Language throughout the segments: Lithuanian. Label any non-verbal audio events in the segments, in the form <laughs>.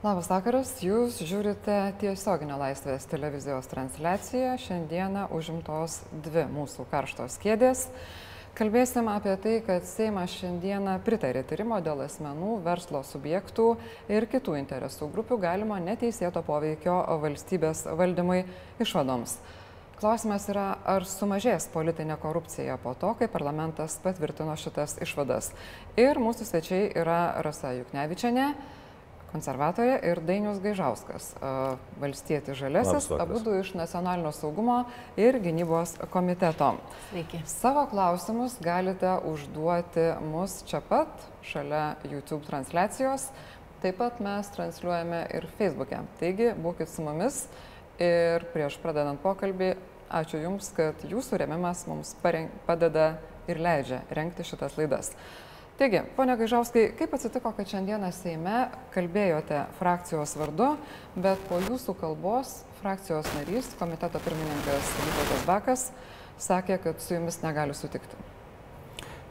Labas vakaras, jūs žiūrite tiesioginę laisvės televizijos transliaciją. Šiandieną užimtos dvi mūsų karštos kėdės. Kalbėsim apie tai, kad Seimas šiandieną pritarė tyrimo dėl asmenų, verslo subjektų ir kitų interesų grupių galimo neteisėto poveikio valstybės valdymui išvadoms. Klausimas yra, ar sumažės politinė korupcija po to, kai parlamentas patvirtino šitas išvadas. Ir mūsų svečiai yra Rasa Juknevičiane konservatorė ir Dainius Gaižauskas, valstietis žalesis, abu du iš nacionalinio saugumo ir gynybos komiteto. Sveiki. Savo klausimus galite užduoti mus čia pat, šalia YouTube transliacijos. Taip pat mes transliuojame ir Facebook'e. Taigi, būkite su mumis ir prieš pradedant pokalbį, ačiū Jums, kad Jūsų remimas mums padeda ir leidžia renkti šitas laidas. Taigi, ponia Gaižauskai, kaip atsitiko, kad šiandieną Seime kalbėjote frakcijos vardu, bet po jūsų kalbos frakcijos narys, komiteto pirmininkas Vytautas Bakas, sakė, kad su jumis negali sutikti?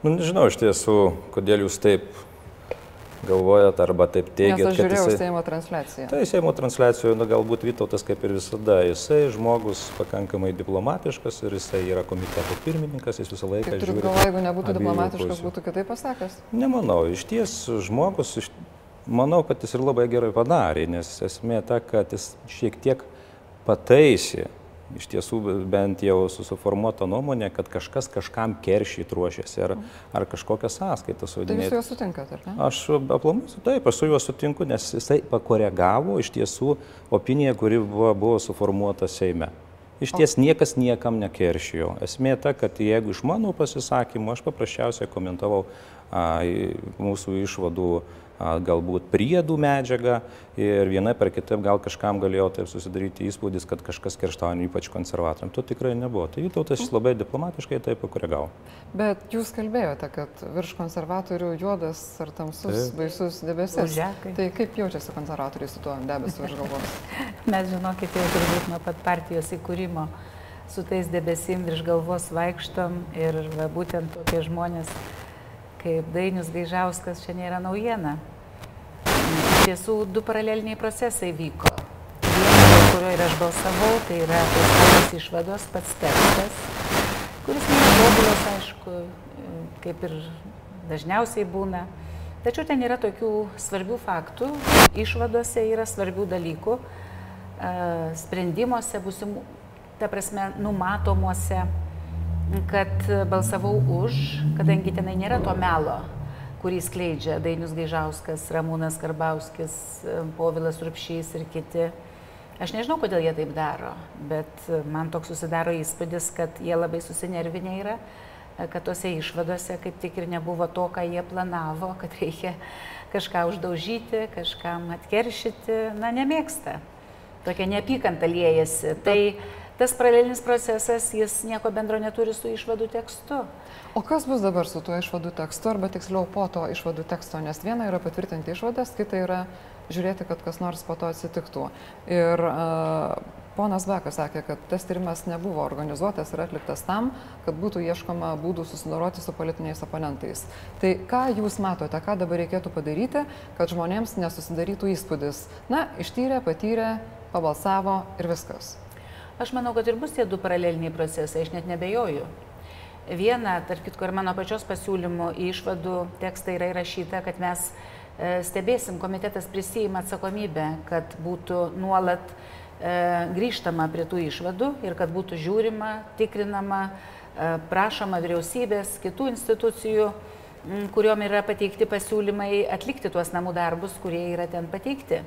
Nu, nežinau iš tiesų, kodėl jūs taip galvojat arba taip teigiat. Nes aš žiūrėjau jisai... Seimo transliaciją. Tai Seimo transliacijoje, nu, galbūt Vytautas kaip ir visada, jisai žmogus pakankamai diplomatiškas ir jisai yra komiteto pirmininkas, jis visą laiką... Kaip turit galvoje, jeigu nebūtų diplomatiškas, pusių. būtų kitaip pasakęs? Nemanau, iš ties žmogus, iš... manau, kad jis ir labai gerai padarė, nes esmė ta, kad jis šiek tiek pataisė iš tiesų bent jau susiformuota nuomonė, kad kažkas kažkam keršyt ruošiasi ar, ar kažkokią sąskaitą sudėti. Tai jūs su juo sutinkat, ar ne? Aš aplamai taip, aš su juo sutinku, nes jisai pakoregavo iš tiesų opiniją, kuri buvo, buvo suformuota Seime. Iš ties niekas niekam nekeršijo. Esmė ta, kad jeigu iš mano pasisakymų aš paprasčiausiai komentavau a, mūsų išvadų galbūt priedų medžiagą ir vienai per kitaip gal kažkam galėjo taip susidaryti įspūdis, kad kažkas kerštauja, ypač konservatoriam. To tikrai nebuvo. Tai Vytautas labai diplomatiškai tai pakoregavo. Bet jūs kalbėjote, kad virš konservatorių juodas ar tamsus taip. baisus debesis. Užekai. Tai kaip jaučiasi konservatoriai su tuo debesiu virš galvos? <laughs> Mes žinokit, jau turbūt nuo pat partijos įkūrimo su tais debesim virš galvos vaikštom ir va, būtent tokie žmonės kaip Dainius Gaižauskas čia nėra naujiena. Iš tiesų, du paraleliniai procesai vyko. Vienas, kurio ir aš balsavau, tai yra tos išvados, pats tekstas, kuris nėra tobulas, aišku, kaip ir dažniausiai būna. Tačiau ten yra tokių svarbių faktų, išvadose yra svarbių dalykų, sprendimuose, busimų, ta prasme, numatomuose kad balsavau už, kadangi tenai nėra to melo, kurį skleidžia Dainius Gaižauskas, Ramūnas Karbauskis, Povilas Rupšys ir kiti. Aš nežinau, kodėl jie taip daro, bet man toks susidaro įspūdis, kad jie labai susinervinę yra, kad tose išvadose kaip tik ir nebuvo to, ką jie planavo, kad reikia kažką uždaužyti, kažkam atkeršyti, na, nemėgsta. Tokia neapykanta liejasi. Tai tas paralelinis procesas, jis nieko bendro neturi su išvadų tekstu. O kas bus dabar su tuo išvadų tekstu, arba tiksliau po to išvadų teksto, nes viena yra patvirtinti išvadas, kita yra žiūrėti, kad kas nors po to atsitiktų. Ir uh, ponas Bekas sakė, kad tas tyrimas nebuvo organizuotas ir atliktas tam, kad būtų ieškoma būdų susidoroti su politiniais oponentais. Tai ką jūs matote, ką dabar reikėtų padaryti, kad žmonėms nesusidarytų įspūdis, na, ištyrė, patyrė, pabalsavo ir viskas. Aš manau, kad ir bus tie du paraleliniai procesai, aš net nebejoju. Viena, tarp kitko, ir mano pačios pasiūlymų išvadų tekstą yra įrašyta, kad mes e, stebėsim, komitetas prisijima atsakomybę, kad būtų nuolat e, grįžtama prie tų išvadų ir kad būtų žiūrima, tikrinama, e, prašoma vyriausybės, kitų institucijų kuriuom yra pateikti pasiūlymai atlikti tuos namų darbus, kurie yra ten pateikti.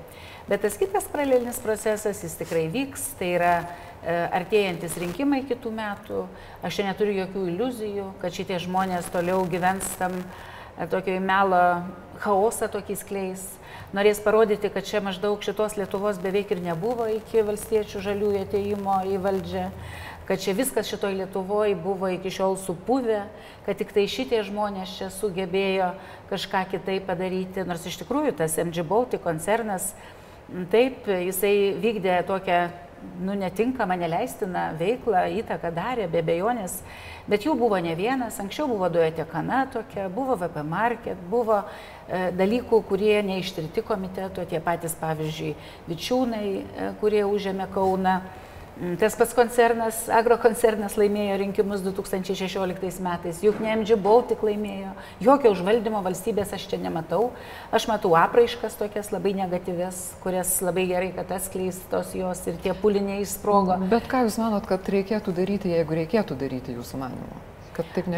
Bet tas kitas paralelinis procesas, jis tikrai vyks, tai yra artėjantis rinkimai kitų metų. Aš čia neturiu jokių iliuzijų, kad šitie žmonės toliau gyvens tam e, tokio melo chaosą tokį skleis. Norės parodyti, kad čia maždaug šitos Lietuvos beveik ir nebuvo iki valstiečių žaliųjų ateimo į valdžią kad čia viskas šitoj Lietuvoje buvo iki šiol supuvę, kad tik tai šitie žmonės čia sugebėjo kažką kitaip padaryti, nors iš tikrųjų tas MG Baltic koncernas, taip, jisai vykdė tokią nu, netinkamą, neleistina veiklą, įtaką darė, be bejonės, bet jų buvo ne vienas, anksčiau buvo duotekana tokia, buvo VP Market, buvo e, dalykų, kurie neištirti komiteto, tie patys, pavyzdžiui, vičiūnai, e, kurie užėmė Kauną. Mm, tas pats koncernas, agrokoncernas laimėjo rinkimus 2016 metais, juk ne MG Baltic laimėjo, jokio užvaldymo valstybės aš čia nematau. Aš matau apraiškas tokias labai negatyves, kurias labai gerai, kad atskleistos jos ir tie puliniai įsprogo. Bet ką Jūs manot, kad reikėtų daryti, jeigu reikėtų daryti Jūsų manimu?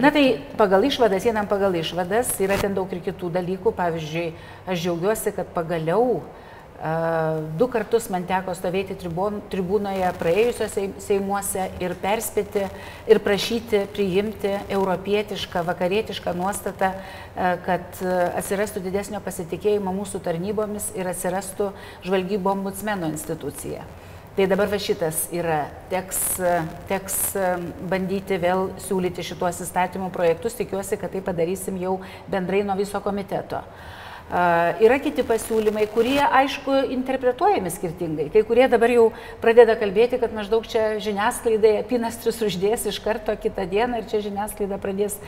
Na tai pagal išvadas, einam pagal išvadas, yra ten daug ir kitų dalykų. Pavyzdžiui, aš džiaugiuosi, kad pagaliau uh, Du kartus man teko stovėti tribūnoje praėjusiuose Seimuose ir perspėti ir prašyti priimti europietišką, vakarietišką nuostatą, kad atsirastų didesnio pasitikėjimo mūsų tarnybomis ir atsirastų žvalgybo ombudsmeno institucija. Tai dabar va šitas yra, teks, teks bandyti vėl siūlyti šituos įstatymų projektus, tikiuosi, kad tai padarysim jau bendrai nuo viso komiteto. Uh, Yra kiti pasiūlymai, kurie, aišku, interpretuojami skirtingai. Kai kurie dabar jau pradeda kalbėti, kad maždaug čia žiniasklaidai apinastrius uždės iš karto kitą dieną ir čia žiniasklaida pradės,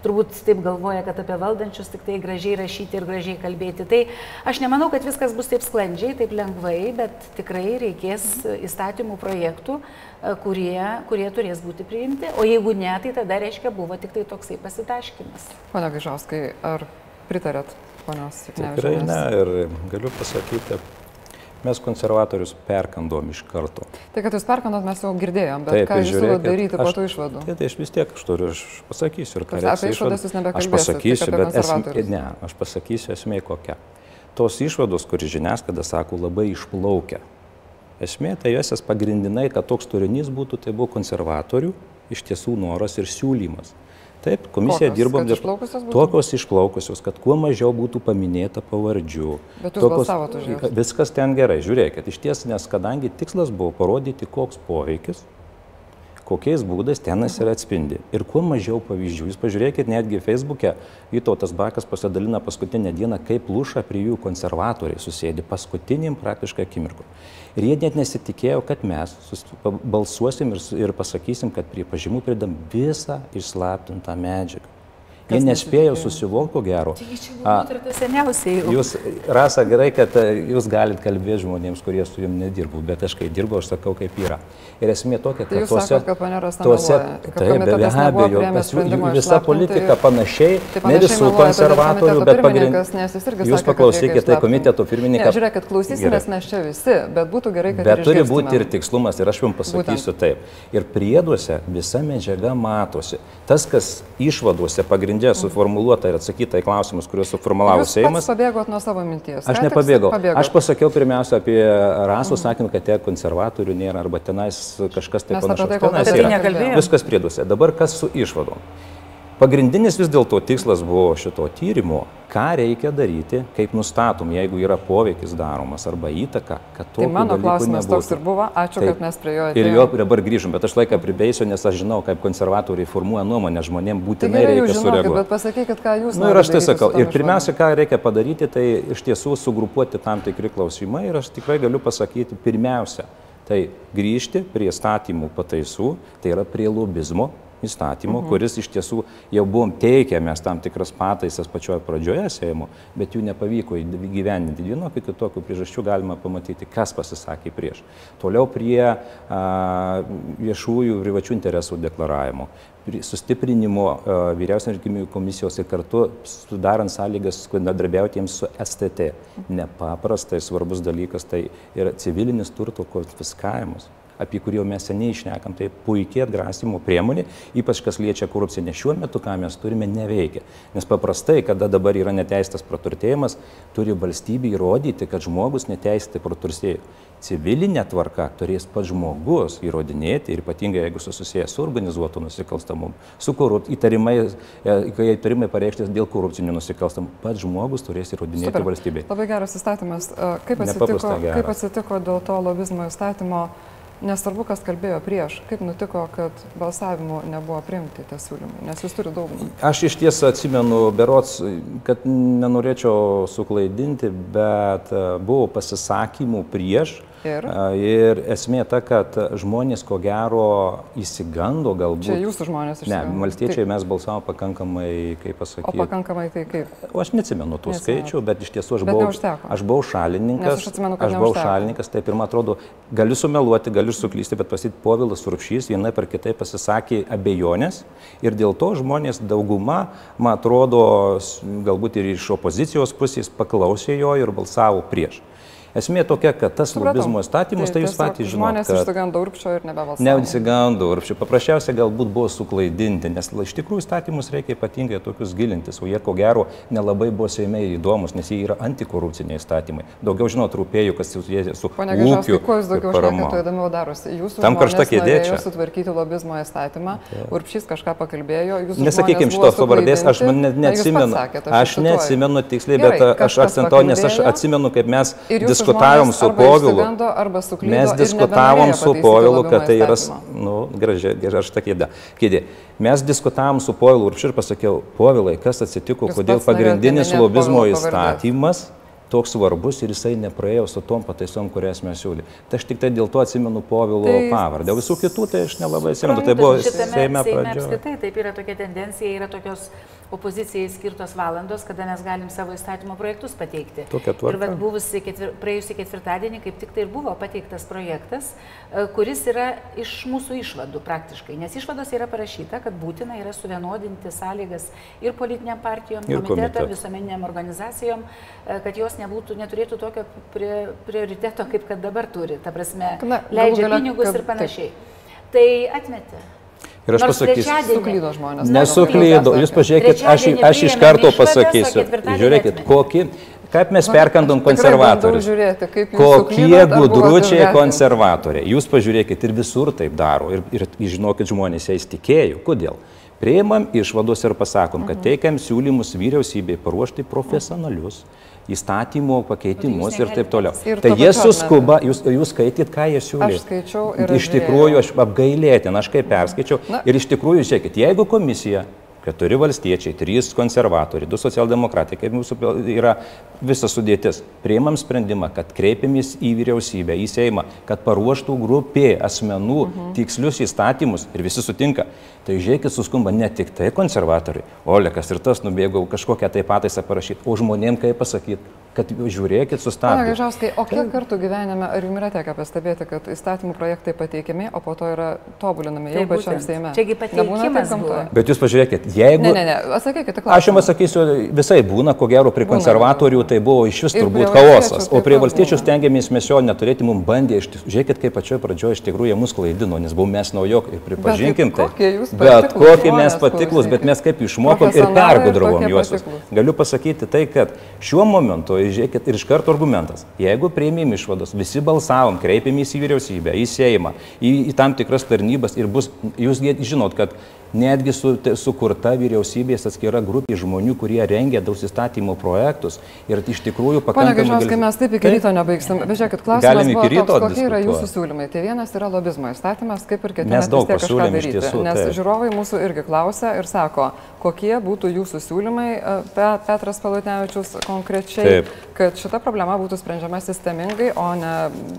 turbūt taip galvoja, kad apie valdančius tik tai gražiai rašyti ir gražiai kalbėti. Tai aš nemanau, kad viskas bus taip sklandžiai, taip lengvai, bet tikrai reikės įstatymų projektų, kurie, kurie turės būti priimti. O jeigu ne, tai tada reiškia buvo tik tai toksai pasitaškimas. Pone Gaižauskai, ar pritarėt ponios Tikrai ne ir galiu pasakyti, mes konservatorius perkandom iš karto. Tai, kad jūs perkandot, mes jau girdėjom, bet Taip, ką jūs siūlote daryti po tų išvadų? Tai, tai aš vis tiek, aš turiu, aš pasakysiu ir ką reikia. Apie išvadas jūs nebekalbėsite. Aš pasakysiu, bet esmė, ne, aš pasakysiu esmė kokia. Tos išvados, kur žiniasklaida sako, labai išplaukia. Esmė tai josios pagrindinai, kad toks turinys būtų, tai buvo konservatorių iš tiesų noras ir siūlymas. Taip, komisija Kokios, dirbom dėl tokios išplaukusios, kad kuo mažiau būtų paminėta pavardžių. Bet jūs balsavot už juos. Viskas ten gerai, žiūrėkit, iš ties, nes kadangi tikslas buvo parodyti, koks poveikis, kokiais būdais tenas yra atspindi. Ir kuo mažiau pavyzdžių. Jūs pažiūrėkit, netgi Facebook'e Vytautas Bakas pasidalina paskutinę dieną, kaip luša prie jų konservatoriai susėdi paskutinim praktiškai akimirku. Ir jie net nesitikėjo, kad mes balsuosim ir, ir pasakysim, kad prie pažymų pridam visą išslaptintą medžiagą. Jie nespėjo susivokti, ko gero. Seniausiai. Jūs, Rasa, gerai, kad e, jūs galite kalbėti žmonėms, kurie su jums nedirbu, bet aš kai dirbu, aš sakau, kaip yra. Ir esmė tokia, kad tai tuose... Sakot, kad paneros tuose... Taip, be abejo, pas jų visa politika panašiai, ne visų konservatorių, bet pagrindinis. Jūs paklausykite, tai komiteto pirmininkas. Žiūrėk, kad klausysimės mes čia visi, bet būtų gerai, kad... Bet turi būti ir tikslumas, ir aš jums pasakysiu taip. Ir prieduose visa medžiaga matosi. Tas, kas išvaduose pagrindinė pagrindė suformuoluota ir atsakyta į klausimus, kuriuos suformulavo Jūs Seimas. Jūs pabėgot nuo savo minties. Aš nepabėgau. Aš pasakiau pirmiausia apie rasų, mhm. sakant, kad tie konservatorių nėra arba tenais kažkas tai panašaus. Tai Viskas prieduose. Dabar kas su išvadom? Pagrindinis vis dėlto tikslas buvo šito tyrimo, ką reikia daryti, kaip nustatom, jeigu yra poveikis daromas arba įtaka, kad to. Tai mano klausimas nebūtų. toks ir buvo, ačiū, Taip, kad mes prie jo atėjome. Ir jo dabar grįžom, bet aš laiką pribėsiu, nes aš žinau, kaip konservatoriai formuoja nuomonę, žmonėm būtinai tai reikia sureaguoti. Bet pasakykit, ką jūs. Na nu, ir aš tai sakau. Ir pirmiausia, ką reikia padaryti, tai iš tiesų sugrupuoti tam tikri klausimai ir aš tikrai galiu pasakyti pirmiausia. Tai grįžti prie statymų pataisų, tai yra prie lobizmo, įstatymo, mhm. kuris iš tiesų jau buvom teikę mes tam tikras pataisas pačioje pradžioje Seimo, bet jų nepavyko įgyvendinti. Vienokių kitokių priežasčių galima pamatyti, kas pasisakė prieš. Toliau prie a, viešųjų privačių interesų deklaravimo sustiprinimo vyriausios rinkimų komisijos ir kartu sudarant sąlygas bendradarbiautiems su STT. Nepaprastai svarbus dalykas tai yra civilinis turto konfiskavimas apie kurį jau mes seniai išnekam, tai puikiai atgrasimo priemonė, ypač kas liečia korupciją, nes šiuo metu, ką mes turime, neveikia. Nes paprastai, kada dabar yra neteistas praturtėjimas, turi valstybė įrodyti, kad žmogus neteisėtai praturtėjo. Civilinė tvarka turės pats žmogus įrodinėti ir ypatingai jeigu susijęs su organizuotu nusikalstamumu, su korupcija, įtarimai, e, kai įtarimai pareikštis dėl korupcinių nusikalstamų, pats žmogus turės įrodinėti Super. valstybei. Labai geras įstatymas. Kaip atsitiko, kaip atsitiko dėl to lobizmo įstatymo? Nesvarbu, kas kalbėjo prieš, kaip nutiko, kad balsavimu nebuvo priimti tie siūlymai, nes jūs turite daugumą. Aš iš ties atsimenu, berots, kad nenorėčiau suklaidinti, bet e, buvo pasisakymų prieš, Ir? Ir esmė ta, kad žmonės ko gero įsigando galbūt. Čia jūsų žmonės iš Ne, maltiečiai tai... mes balsavome pakankamai, kaip pasakyti. O pakankamai tai kaip? O aš neatsimenu tų skaičių, bet iš tiesų aš buvau, aš buvau šalininkas. Nes aš atsimenu, kad aš buvau neužteko. šalininkas, taip ir man atrodo, galiu sumeluoti, galiu suklysti, bet pasit Povilas Urpšys vienai per kitai pasisakė abejonės ir dėl to žmonės dauguma, man atrodo, galbūt ir iš opozicijos pusės paklausė jo ir balsavo prieš. Esmė tokia, kad tas Supratau. lobizmo įstatymus, tai, tai jūs patys žinote. Žmonės išsigando urpščio ir nebebalsavo. Neapsigando, ir čia paprasčiausiai galbūt buvo suklaidinti, nes iš tikrųjų įstatymus reikia ypatingai tokius gilintis, o jie ko gero nelabai buvo Seime įdomus, nes jie yra antikorupciniai įstatymai. Daugiau žinot, rūpėjų, kas susijęs su Pone Gažauskai, ūkiu kuo jūs daugiau šnekate, tuo įdomiau darosi. Jūsų Tam karšta kėdė čia. sutvarkyti lobizmo įstatymą, Urpšys kažką pakalbėjo, jūsų Nesakykime šitos pavardės, aš jūs pats neatsimenu. sakėt, Aš cituoju. neatsimenu tiksliai, Gerai, bet aš akcentavau, nes aš atsimenu, kaip mes jūsų diskutavom žmonės su arba Povilu. suklydo Mes diskutavom su Povilu, kad tai yra, nu, gražiai, gražiai, aš tą kėdę. kėdė. Mes diskutavom su Povilu ir ir pasakiau, Povilai, kas atsitiko, Jūs kodėl pagrindinis lobizmo įstatymas toks svarbus ir jisai nepraėjo su tom pataisom, kurias mes siūlėme. Tai aš tik tai dėl to atsimenu Povilo Tai- pavardę, o visų kitų tai aš nelabai atsimenu. Tai buvo Seime Seime pradžioje. apskritai taip yra tokia tendencija, yra tokios opozicijai skirtos valandos, kada mes galim savo įstatymo projektus pateikti. Tokia tvarka. Ir vat buvusi ketvir, praėjusį ketvirtadienį kaip tik tai ir buvo pateiktas projektas, e, kuris yra iš mūsų išvadų praktiškai. Nes išvados yra parašyta, kad būtina yra suvienodinti sąlygas ir politiniam partijom, komitetam. visuomeniniam organizacijom, e, kad jos nebūtų, neturėtų tokio prie, prioriteto, kaip kad dabar turi. Ta prasme, Na, galų leidžia gale, pinigus kad- ir panašiai. Tai atmetė. Ir aš Nors pasakysiu. Suklydo žmonės. Nesuklydo. Jūs pažiūrėkit, aš, aš iš karto pasakysiu. Žiūrėkit, kokį, kaip mes perkandom konservatorius. žiūrėti, Kokie gudručiai konservatoriai. Jūs pažiūrėkit ir visur taip daro. Ir, ir žinokit, žmonės jais tikėjo. Kodėl? Priimam išvados ir pasakom, kad teikiam siūlymus vyriausybei paruošti profesionalius įstatymo pakeitimus ir taip toliau. Ir Tai jie suskuba, jūs, jūs skaityt, ką jie siūlė. Aš skaičiau ir Iš tikrųjų, aš apgailėtin, aš kaip perskaičiau. Na. Ir iš tikrųjų, žiūrėkit, jeigu komisija, keturi valstiečiai, trys konservatoriai, du socialdemokratai, kaip mūsų yra visa sudėtis, priimam sprendimą, kad kreipiamės į vyriausybę, į Seimą, kad paruoštų grupė asmenų Mhm. tikslius įstatymus ir visi sutinka. Tai žiūrėkit, suskumba ne tik tai konservatoriai, Olekas ir tas nubėgo kažkokią tai pataisą parašyti, o žmonėm kaip pasakyti, kad žiūrėkit, Pane sustabdykit. Gaižauskai, o kiek kartų gyvenime, ar jums yra tekę pastebėti, kad įstatymų projektai pateikiami, o po to yra tobulinami jau Tai pačiam. Seime? Čiagi pateikimas gamtoje? Bet jūs pažiūrėkit, jeigu... Ne, ne, ne, atsakykite Aš klausimą. jums atsakysiu, visai būna, ko gero, prie Būna. konservatorių tai buvo iš vis turbūt chaosas, o prie valstiečių stengiamės mes jo neturėti, mums bandė, iš žiūrėkit, kaip pačioje pradžioje iš tikrųjų jie mus klaidino, nes buvom mes naujokai ir pripažinkim tai kokie jūs Bet kokie mes patiklus, bet mes kaip išmokom ir pergudravom juos. Galiu pasakyti tai, kad šiuo momentu, žiūrėkit, ir iš karto argumentas, jeigu prieimėm išvados, visi balsavom, kreipėmės į vyriausybę, į Seimą, į, į tam tikras tarnybas ir bus, jūs žinot, kad netgi su, te- sukurta vyriausybės atskira grupė žmonių, kurie rengia daug įstatymų projektus ir iš tikrųjų pakankamai... Gaižauskai, gali- mes taip iki ryto nebaigsim. Žiūrėkit, klausimas buvo toks, kokie yra jūsų siūlymai. Tai vienas yra lobizmo įstatymas, kaip ir ketinate kažką daryti. tiesų, Nes taip. žiūrovai mūsų irgi klausia ir sako, kokie būtų jūsų siūlymai, e, Pe- Petras Palutnevičius konkrečiai, Taip. kad šita problema būtų sprendžiama sistemingai, o ne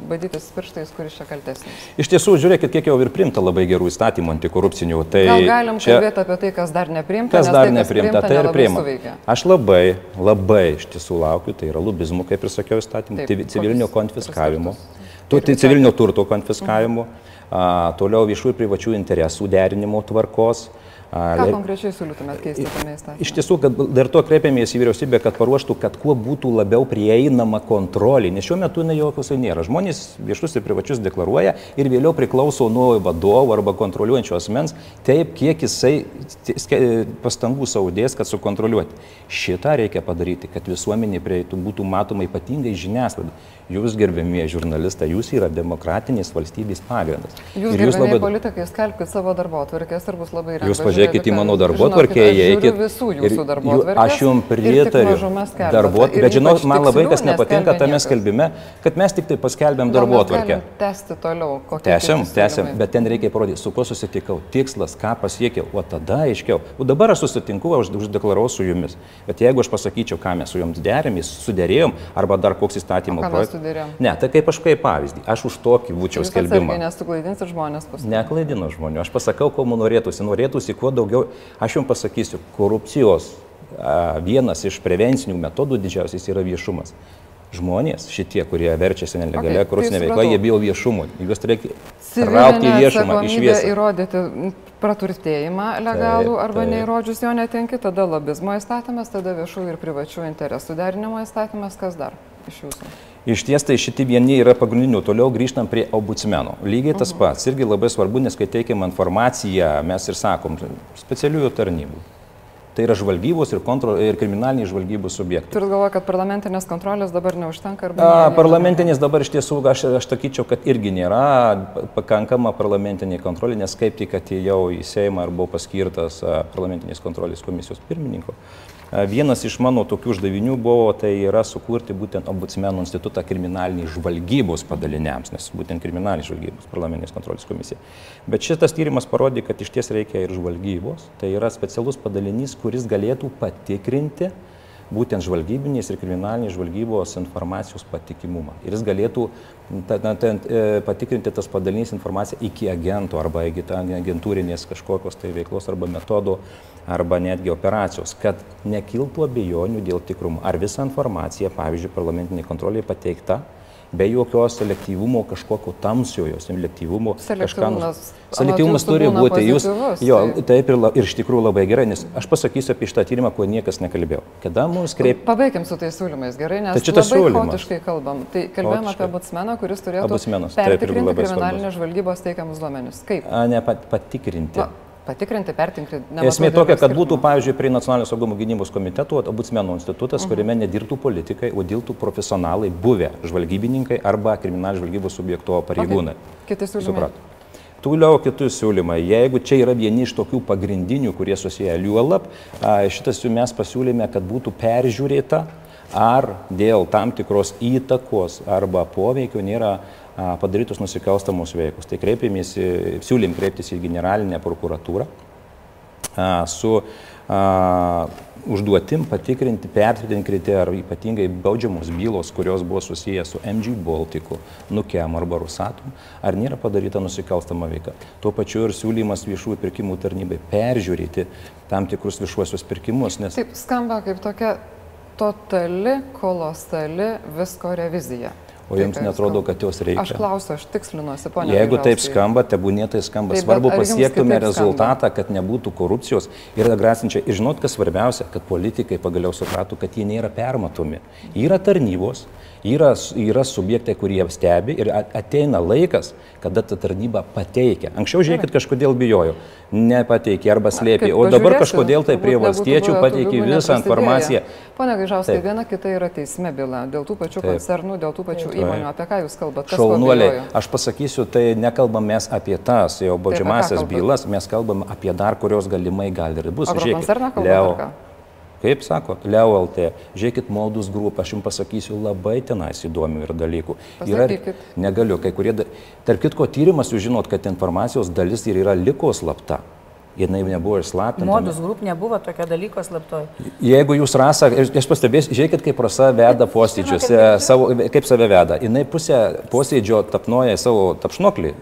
badytis pirštais, kuris čia kaltesnis. Iš tiesų, žiūrėkit, kiek jau ir primta labai gerų įstatymų antikorupcinių. Tai Gal galim čia- kalbėti apie tai, kas dar nepriimta, Kas dar tai, neprimta, tai ir priima. suveikia. Aš labai, labai iš tiesų laukiu, tai yra lubizmų, kaip ir sakiau, įstatymų, civilinio konfiskavimo, tu, tai civilinio turto konfiskavimo, a, toliau viešų ir privačių interesų derinimo tvarkos. a, Ką konkrečiai siūlytumėt keisti tame įstatyme? Iš tiesų, kad dar to kreipėmės į vyriausybę, kad paruoštų, kad kuo būtų labiau prieinama kontrolė, nes šiuo metu jinai jokios nėra. Žmonės viešus ir privačius deklaruoja ir vėliau priklauso nuo vadovo arba kontroliuojančio asmens, taip kiek jisai pastangų saudės, kad sukontroliuoti. Šitą reikia padaryti, kad visuomenė prieitų būtų matoma ypatingai žiniasklaida. Jūs, gerbėmieji žurnalistai, jūs yra demokratinės valstybės pagrindas. Jūs, Ir gerbėjai labai... politikai, skelbkite savo darbo atvarkės ir bus labai lengva Jūs pažiūrėkit, pažiūrėkit į mano darbo tvarkę, eikit. Visų jūsų darbo tvarkės. Aš jums pritariu. Darbo, bet žinot, man labai kas nepatinka tame skelbime, kad mes tik tai paskelbėm darbo tvarkę. Tęsti toliau. Tęsiam, tęsiam, bet ten reikia parodyti, su kuo susitikau, tikslas, ką pasiekiau, o tada aiškiau. O dabar aš susitinku, aš uždeklarau su jumis. Bet jeigu aš pasakyčiau, ką mes su jums derėmės, sudėrėjom, arba dar koks įstatymo projektas. Ne, tai kaip aš kaip pavyzdį, aš už tokį būčiau skelbimą. Nes tu klaidinsi žmonės paskui. Neklaidinu žmonių, aš pasakau, ko man norėtųsi. Norėtųsi kuo daugiau, aš jums pasakysiu, korupcijos a, vienas iš prevencinių metodų didžiausias yra viešumas. Žmonės, šitie, kurie verčiasi nelegalia okay, korupcinė veikla, jie bijo viešumo. Juos reikia traukti viešumą, išviesti. Įrodyti praturtėjimą legalų taip, arba taip. neįrodžius jo netenki, tada lobizmo įstatymas, tada viešų ir privačių interesų derinimo įstatymas, kas dar iš jūsų? Iš ties tai šitie vieni yra pagrindinių. Toliau grįžtam prie ombudsmeno. Lygiai tas pats. Irgi labai svarbu, nes kai teikiam informaciją, mes ir sakom specialiųjų tarnybų. Tai yra žvalgybos ir, kontro, ir kriminaliniai žvalgybos subjektai. Turit galvoje, kad parlamentinės kontrolės dabar neužtenka? A, parlamentinės dabar iš tiesų, aš, aš sakyčiau, kad irgi nėra pakankama parlamentinė kontrolė, nes kaip tik atėjau į Seimą ir buvau paskirtas parlamentinės kontrolės komisijos pirmininko. Vienas iš mano tokių uždavinių buvo tai yra sukurti būtent ombudsmenų institutą kriminaliniai žvalgybos padaliniams, nes būtent kriminaliniai žvalgybos parlamentinės kontrolės komisija. Bet šitas tyrimas parodė, kad iš ties reikia ir žvalgybos, tai yra specialus padalinys, kuris galėtų patikrinti būtent žvalgybinės ir kriminalinės žvalgybos informacijos patikimumą. Ir jis galėtų ta, ta, ta, e, patikrinti tas padalinys informaciją iki agento arba agentūrinės kažkokios tai veiklos arba metodo arba netgi operacijos, kad nekiltų abejonių dėl tikrumo. Ar visa informacija, pavyzdžiui, parlamentiniai kontroliai pateikta be jokios selektyvumo, kažkokio tamsiojo selektyvumo. Selektyvumas, selektyvumas turi būti. Jūs, jo, tai- taip ir, ir iš tikrųjų labai gerai, nes aš pasakysiu apie šitą tyrimą, ko niekas nekalbėjo. Kada mums kreip... Pabaigiam su tais siūlymais, gerai, nes tai labai chaotiškai kalbam. Tai kalbėjome apie abutsmeną, kuris turėtų pertikrinti kriminalinės žvalgybos teikiamus duomenis. Kaip? A, ne pat, patikrinti. Va, Patikrinti, pertinkrinti. Esmė tokia, kad būtų, pavyzdžiui, prie Nacionalinio saugumo gynybos komiteto ombudsmenų institutas, mhm. kuriame nedirbtų politikai, o dirbtų profesionalai, buvę žvalgybininkai arba kriminalinės žvalgybos subjekto pareigūnai. Okay. Kiti siūlymai. Suprat. Toliau kitus siūlymai. Jeigu čia yra vieni iš tokių pagrindinių, kurie susiję liuolap, šitas mes pasiūlėme, kad būtų peržiūrėta, ar dėl tam tikros įtakos arba poveikio nėra padarytus nusikalstamus veikus. Tai kreipėmės, siūlym kreiptis į generalinę prokuratūrą su užduotim patikrinti, pertvirtinti ar ypatingai baudžiamos bylos, kurios buvo susijęs su MG Baltiku, Nukem arba Rusatum, ar nėra padaryta nusikalstama veika. Tuo pačiu ir siūlymas viešųjų pirkimų tarnybai peržiūrėti tam tikrus viešuosius pirkimus. Nes... Taip skamba kaip tokia totali, kolosali visko revizija. O jums netrodo, kad jos reikia? Aš klausiu, aš tikslinuosi, ponia. Jeigu taip skamba, tebūnė tai skamba. Taip, Svarbu pasiektume rezultatą, kad nebūtų korupcijos ir grasinčia. Ir žinot, kas svarbiausia, kad politikai pagaliau suprato, kad jie nėra permatomi. Yra tarnybos, Yra, yra subjektai, kurie stebi ir ateina laikas, kada ta tarnyba pateikia. Anksčiau, žiūrėkit, kažkodėl bijojo, nepateikė arba slėpė, o dabar kažkodėl tai prie valstiečių pateikė visą informaciją. Pone Gaižauskai, viena kita yra teisme byla, dėl tų pačių Taip. koncernų, dėl tų pačių Taip. įmonių. Apie ką Jūs kalbate? Šaunuoliai, aš pasakysiu, tai nekalbam mes apie tas jau baudžiamasias bylas, mes kalbam apie dar, kurios galimai gali ir bus. Žiūrėkit, Leo. Kaip sako, Leo LT, žiūrėkit, Moldus grupą, aš jums pasakysiu labai tenais įdomių ir dalykų. Yra, negaliu, kai kurie, tarp kitko tyrimas, jūs žinot, kad informacijos dalis ir yra liko slapta. Jinai nebuvo išslaptinta. Modus grup nebuvo tokio dalyko slaptoj. Jeigu jūs rasa, aš pastebėsiu, žiūrėkit, kaip rasa veda posėdžius, kaip save veda. Jinai pusę posėdžio tapnoja savo tapšnoklį,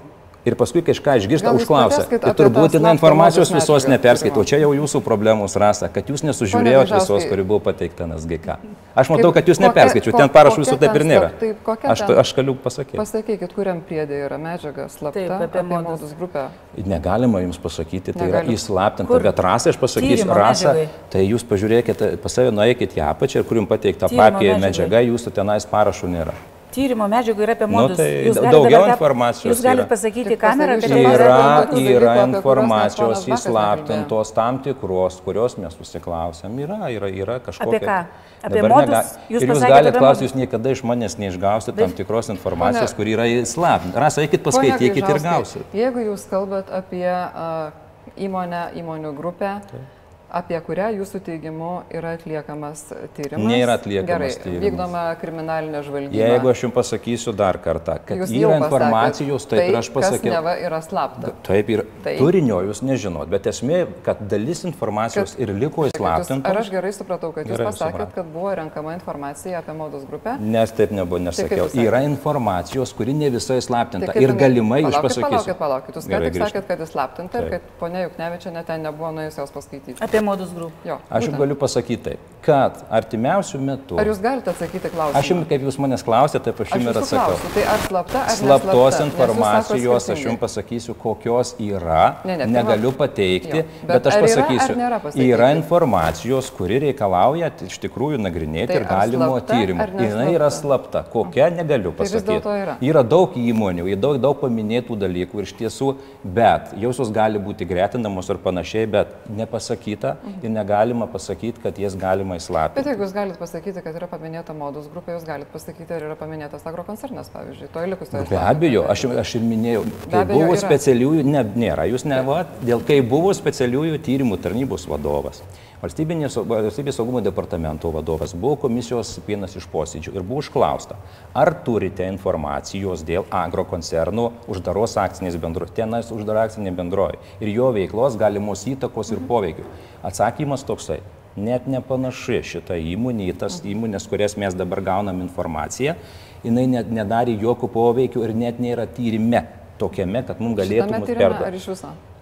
ir paskui kažką išgirsta, užklausia. Tai turbūt jinai informacijos visos neperskaito. Čia jau jūsų problemos rasa, kad jūs nesužiūrėjote visos, kuri buvo pateikta NSGK. Aš matau, kad jūs neperskaičiu, ten parašų jūsų taip ir nėra. Taip, aš, aš galiu pasakyti. Pasakykit, kuriam priedė yra medžiaga slapta taip, apie modus grupę. Negalima jums pasakyti, tai Negalima. yra įslaptinta, bet rasą aš pasakysiu, rasą, tai jūs pažiūrėkite, pas save nueikite į apačią ir kur jums pateikta papė medžiaga, jūsų tenais parašų nėra tyrimo medžiagų yra apie modus. Nu, tai daugiau dabar, informacijos. Jūs galite pasakyti kamerą, kad tai yra, yra informacijos įslaptintos tam tikros, kurios mes susiklausėm. Yra, yra, yra kažkokia. Apie ką? Apie dabar modus? Nega... Jūs jūs galite klausti, jūs niekada iš manęs neišgausite tam tikros informacijos, kuri yra įslaptinta. Rasa, eikit paskaitykit ir gausit. Jeigu jūs kalbat apie uh, įmonę, įmonių grupę. Taip apie kurią jūsų teigimu yra atliekamas tyrimas. Nėra atliekamas Gerai, tyrimas. Vykdoma kriminalinė žvalgyba. Jeigu aš jums pasakysiu dar kartą, kad Jūs yra informacijos, taip tai, ir aš pasakiau. Neva yra slapta. Taip ir Tai- turinio jūs nežinot, bet esmė, kad dalis informacijos ir liko Jūs, ar įslaptinta. aš gerai supratau, kad jūs Gerai pasakėt, supratau. kad buvo renkama informacija apie modus grupę? Nes taip nebuvo, nesakiau. sakėt? Yra informacijos, kuri ne visai slaptinta. kaip Ir galimai jūs pasakysiu. Palaukit, palaukit, jūs ką tik sakėt, kad įslaptinta ir Taip. kad ponia Juknevičia net ten nebuvo nuėjus jos paskaityti. Apie modus grup. Jo, Aš jums galiu pasakyti taip, kad artimiausių metų. Ar jūs galite atsakyti klausimą? Aš jums, kaip jūs manęs klausėte, taip aš jums ir atsakau. klausiu, tai ar slapta, ar Slaptos neslapta? Informacijos aš jums pasakysiu, kokios yra, Ne, ne, tai negaliu pateikti, Jo, bet, bet aš yra, pasakysiu, pasakyti? yra informacijos, kuri reikalauja iš tikrųjų nagrinėti Tai ir galimo slapta, tyrimo. ar Jis yra slapta. Kokia, negaliu Tai pasakyti. dėlto yra. Yra daug įmonių, yra daug, daug paminėtų dalykų ir iš tiesų, bet jausios gali būti gretinamos ir panašiai, bet nepasakyta ir negalima pasakyti, kad jas galima įslaptinti. Bet jeigu jūs galite pasakyti, kad yra paminėta modus grupė, jūs galite pasakyti, ar yra paminėtas agrokoncernas, pavyzdžiui, to likusioje. Be abejo, aš, aš ir minėjau, kai abejo, buvo yra. specialiųjų, ne, nėra, jūs ne, va, dėl kai buvo specialiųjų tyrimų tarnybos vadovas, valstybinės sau- valstybės saugumo departamento vadovas, buvo komisijos vienas iš posėdžių ir buvo užklausta, ar turite informacijos dėl agrokoncernų uždaros akcinės bendrovės, tenais uždara akcinė bendrovė ir jo veiklos galimos įtakos ir poveikių. Atsakymas toksai. Net nepanaši šita įmonė į tas įmonės, kurias mes dabar gaunam informaciją, jinai net nedarė jokių poveikių ir net nėra tyrime tokiame, kad mums galėtų Tame mus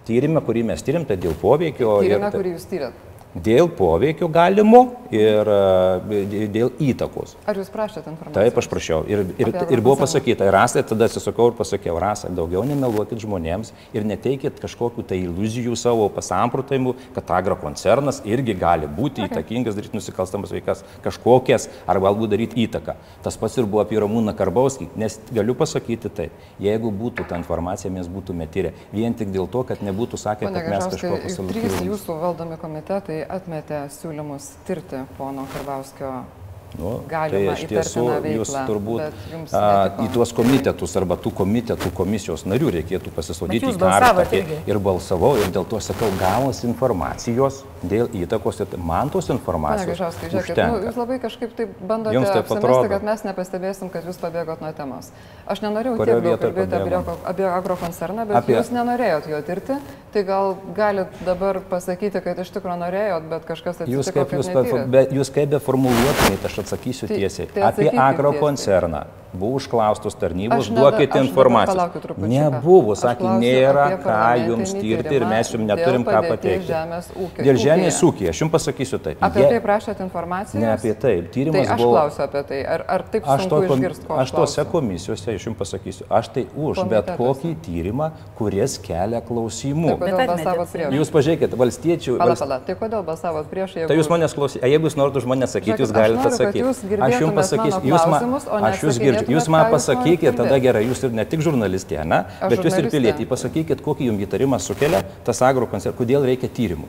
tyrime kurį mes tyrim, tai dėl poveikio. ir Tyrime, tai- kurį jūs tyrėt. Dėl poveikio galimo ir e, dėl įtakos. Ar jūs prašėte informacijos? Taip, aš prašiau. Ir, ir, ir buvo pasakyta, ir Rasai tada atsisakau ir pasakiau, Rasai, daugiau nemeluokit žmonėms ir neteikit kažkokių tai iliuzijų savo pasamprotavimų, kad agrokoncernas irgi gali būti okay. įtakingas, daryti nusikalstamas veikas kažkokias, ar galbūt daryti įtaką. Tas pats ir buvo apie Ramūną Karbauskį, nes galiu pasakyti taip, jeigu būtų ta informacija, mes būtume tyrę. Vien tik dėl to, kad nebūtų sakę, kad mes kažko Gažauskai, trys jūsų valdomi komitetai atmetė siūlymus tirti pono Karbauskio Nu, Galima tai iš tiesų įtartiną jūs veiklą, turbūt bet jums a, į tuos komitetus arba tų komitetų komisijos narių reikėtų pasisodyti į balsavot ir, ir balsavau ir dėl to sakau, gavus informacijos dėl įtakos ir man tos informacijos Gažauskai, žiūrėkit, nu, jūs labai kažkaip taip bandote Jums taip apsimesti, atrodo? kad mes nepastebėsim, kad jūs pabėgot nuo temos. Aš nenorėjau tiek daug kalbėti apie, agrokoncerną, bet apie... jūs nenorėjot jo tirti, tai gal galit dabar pasakyti, kad iš tikrųjų norėjot, bet kažkas Jūs atsitiko, kaip, jūs, be, jūs kaip beformuluotumėte, aš atsakysiu Tai- tiesiai. tai Apie agrokoncerną buvo užklaustos tarnybos, Aš duokite aš trupučiuką. Nebuvo, Aš sakė, nėra ką jums tirti ir mes jums neturim ką pateikti. žemės ūkio- Dėl žemės ūkio, aš jums pasakysiu taip. Apie jie- tai prašėt informacijos? Ne apie tai. Tai Tyrimas aš buvo. klausiu apie tai. Ar, ar taip Aš, sunku to, kom- išgirsti, ko aš tose komisijose, aš jums pasakysiu, aš tai už bet Komitetuose. kokį tyrimą, kuris kelia klausimų. Tai Bet? Jūs pažiūrėkit, valstiečių. Pala, pala, tai kodėl balsavot prieš, jeigu... Tai jūs manęs klausysite, jeigu jūs norite už mane Žiūrėkit, jūs aš galite atsakyti. Aš jums pasakysiu, jūs man, aš jūs girdžiu, jūs man ką jūs norit pasakykit, tada gerai, jūs ir ne tik žurnalistė, ne, bet jūs ir pilietį, pasakykit, kokį jums įtarimą sukelia tas agrokoncernas, kodėl reikia tyrimų.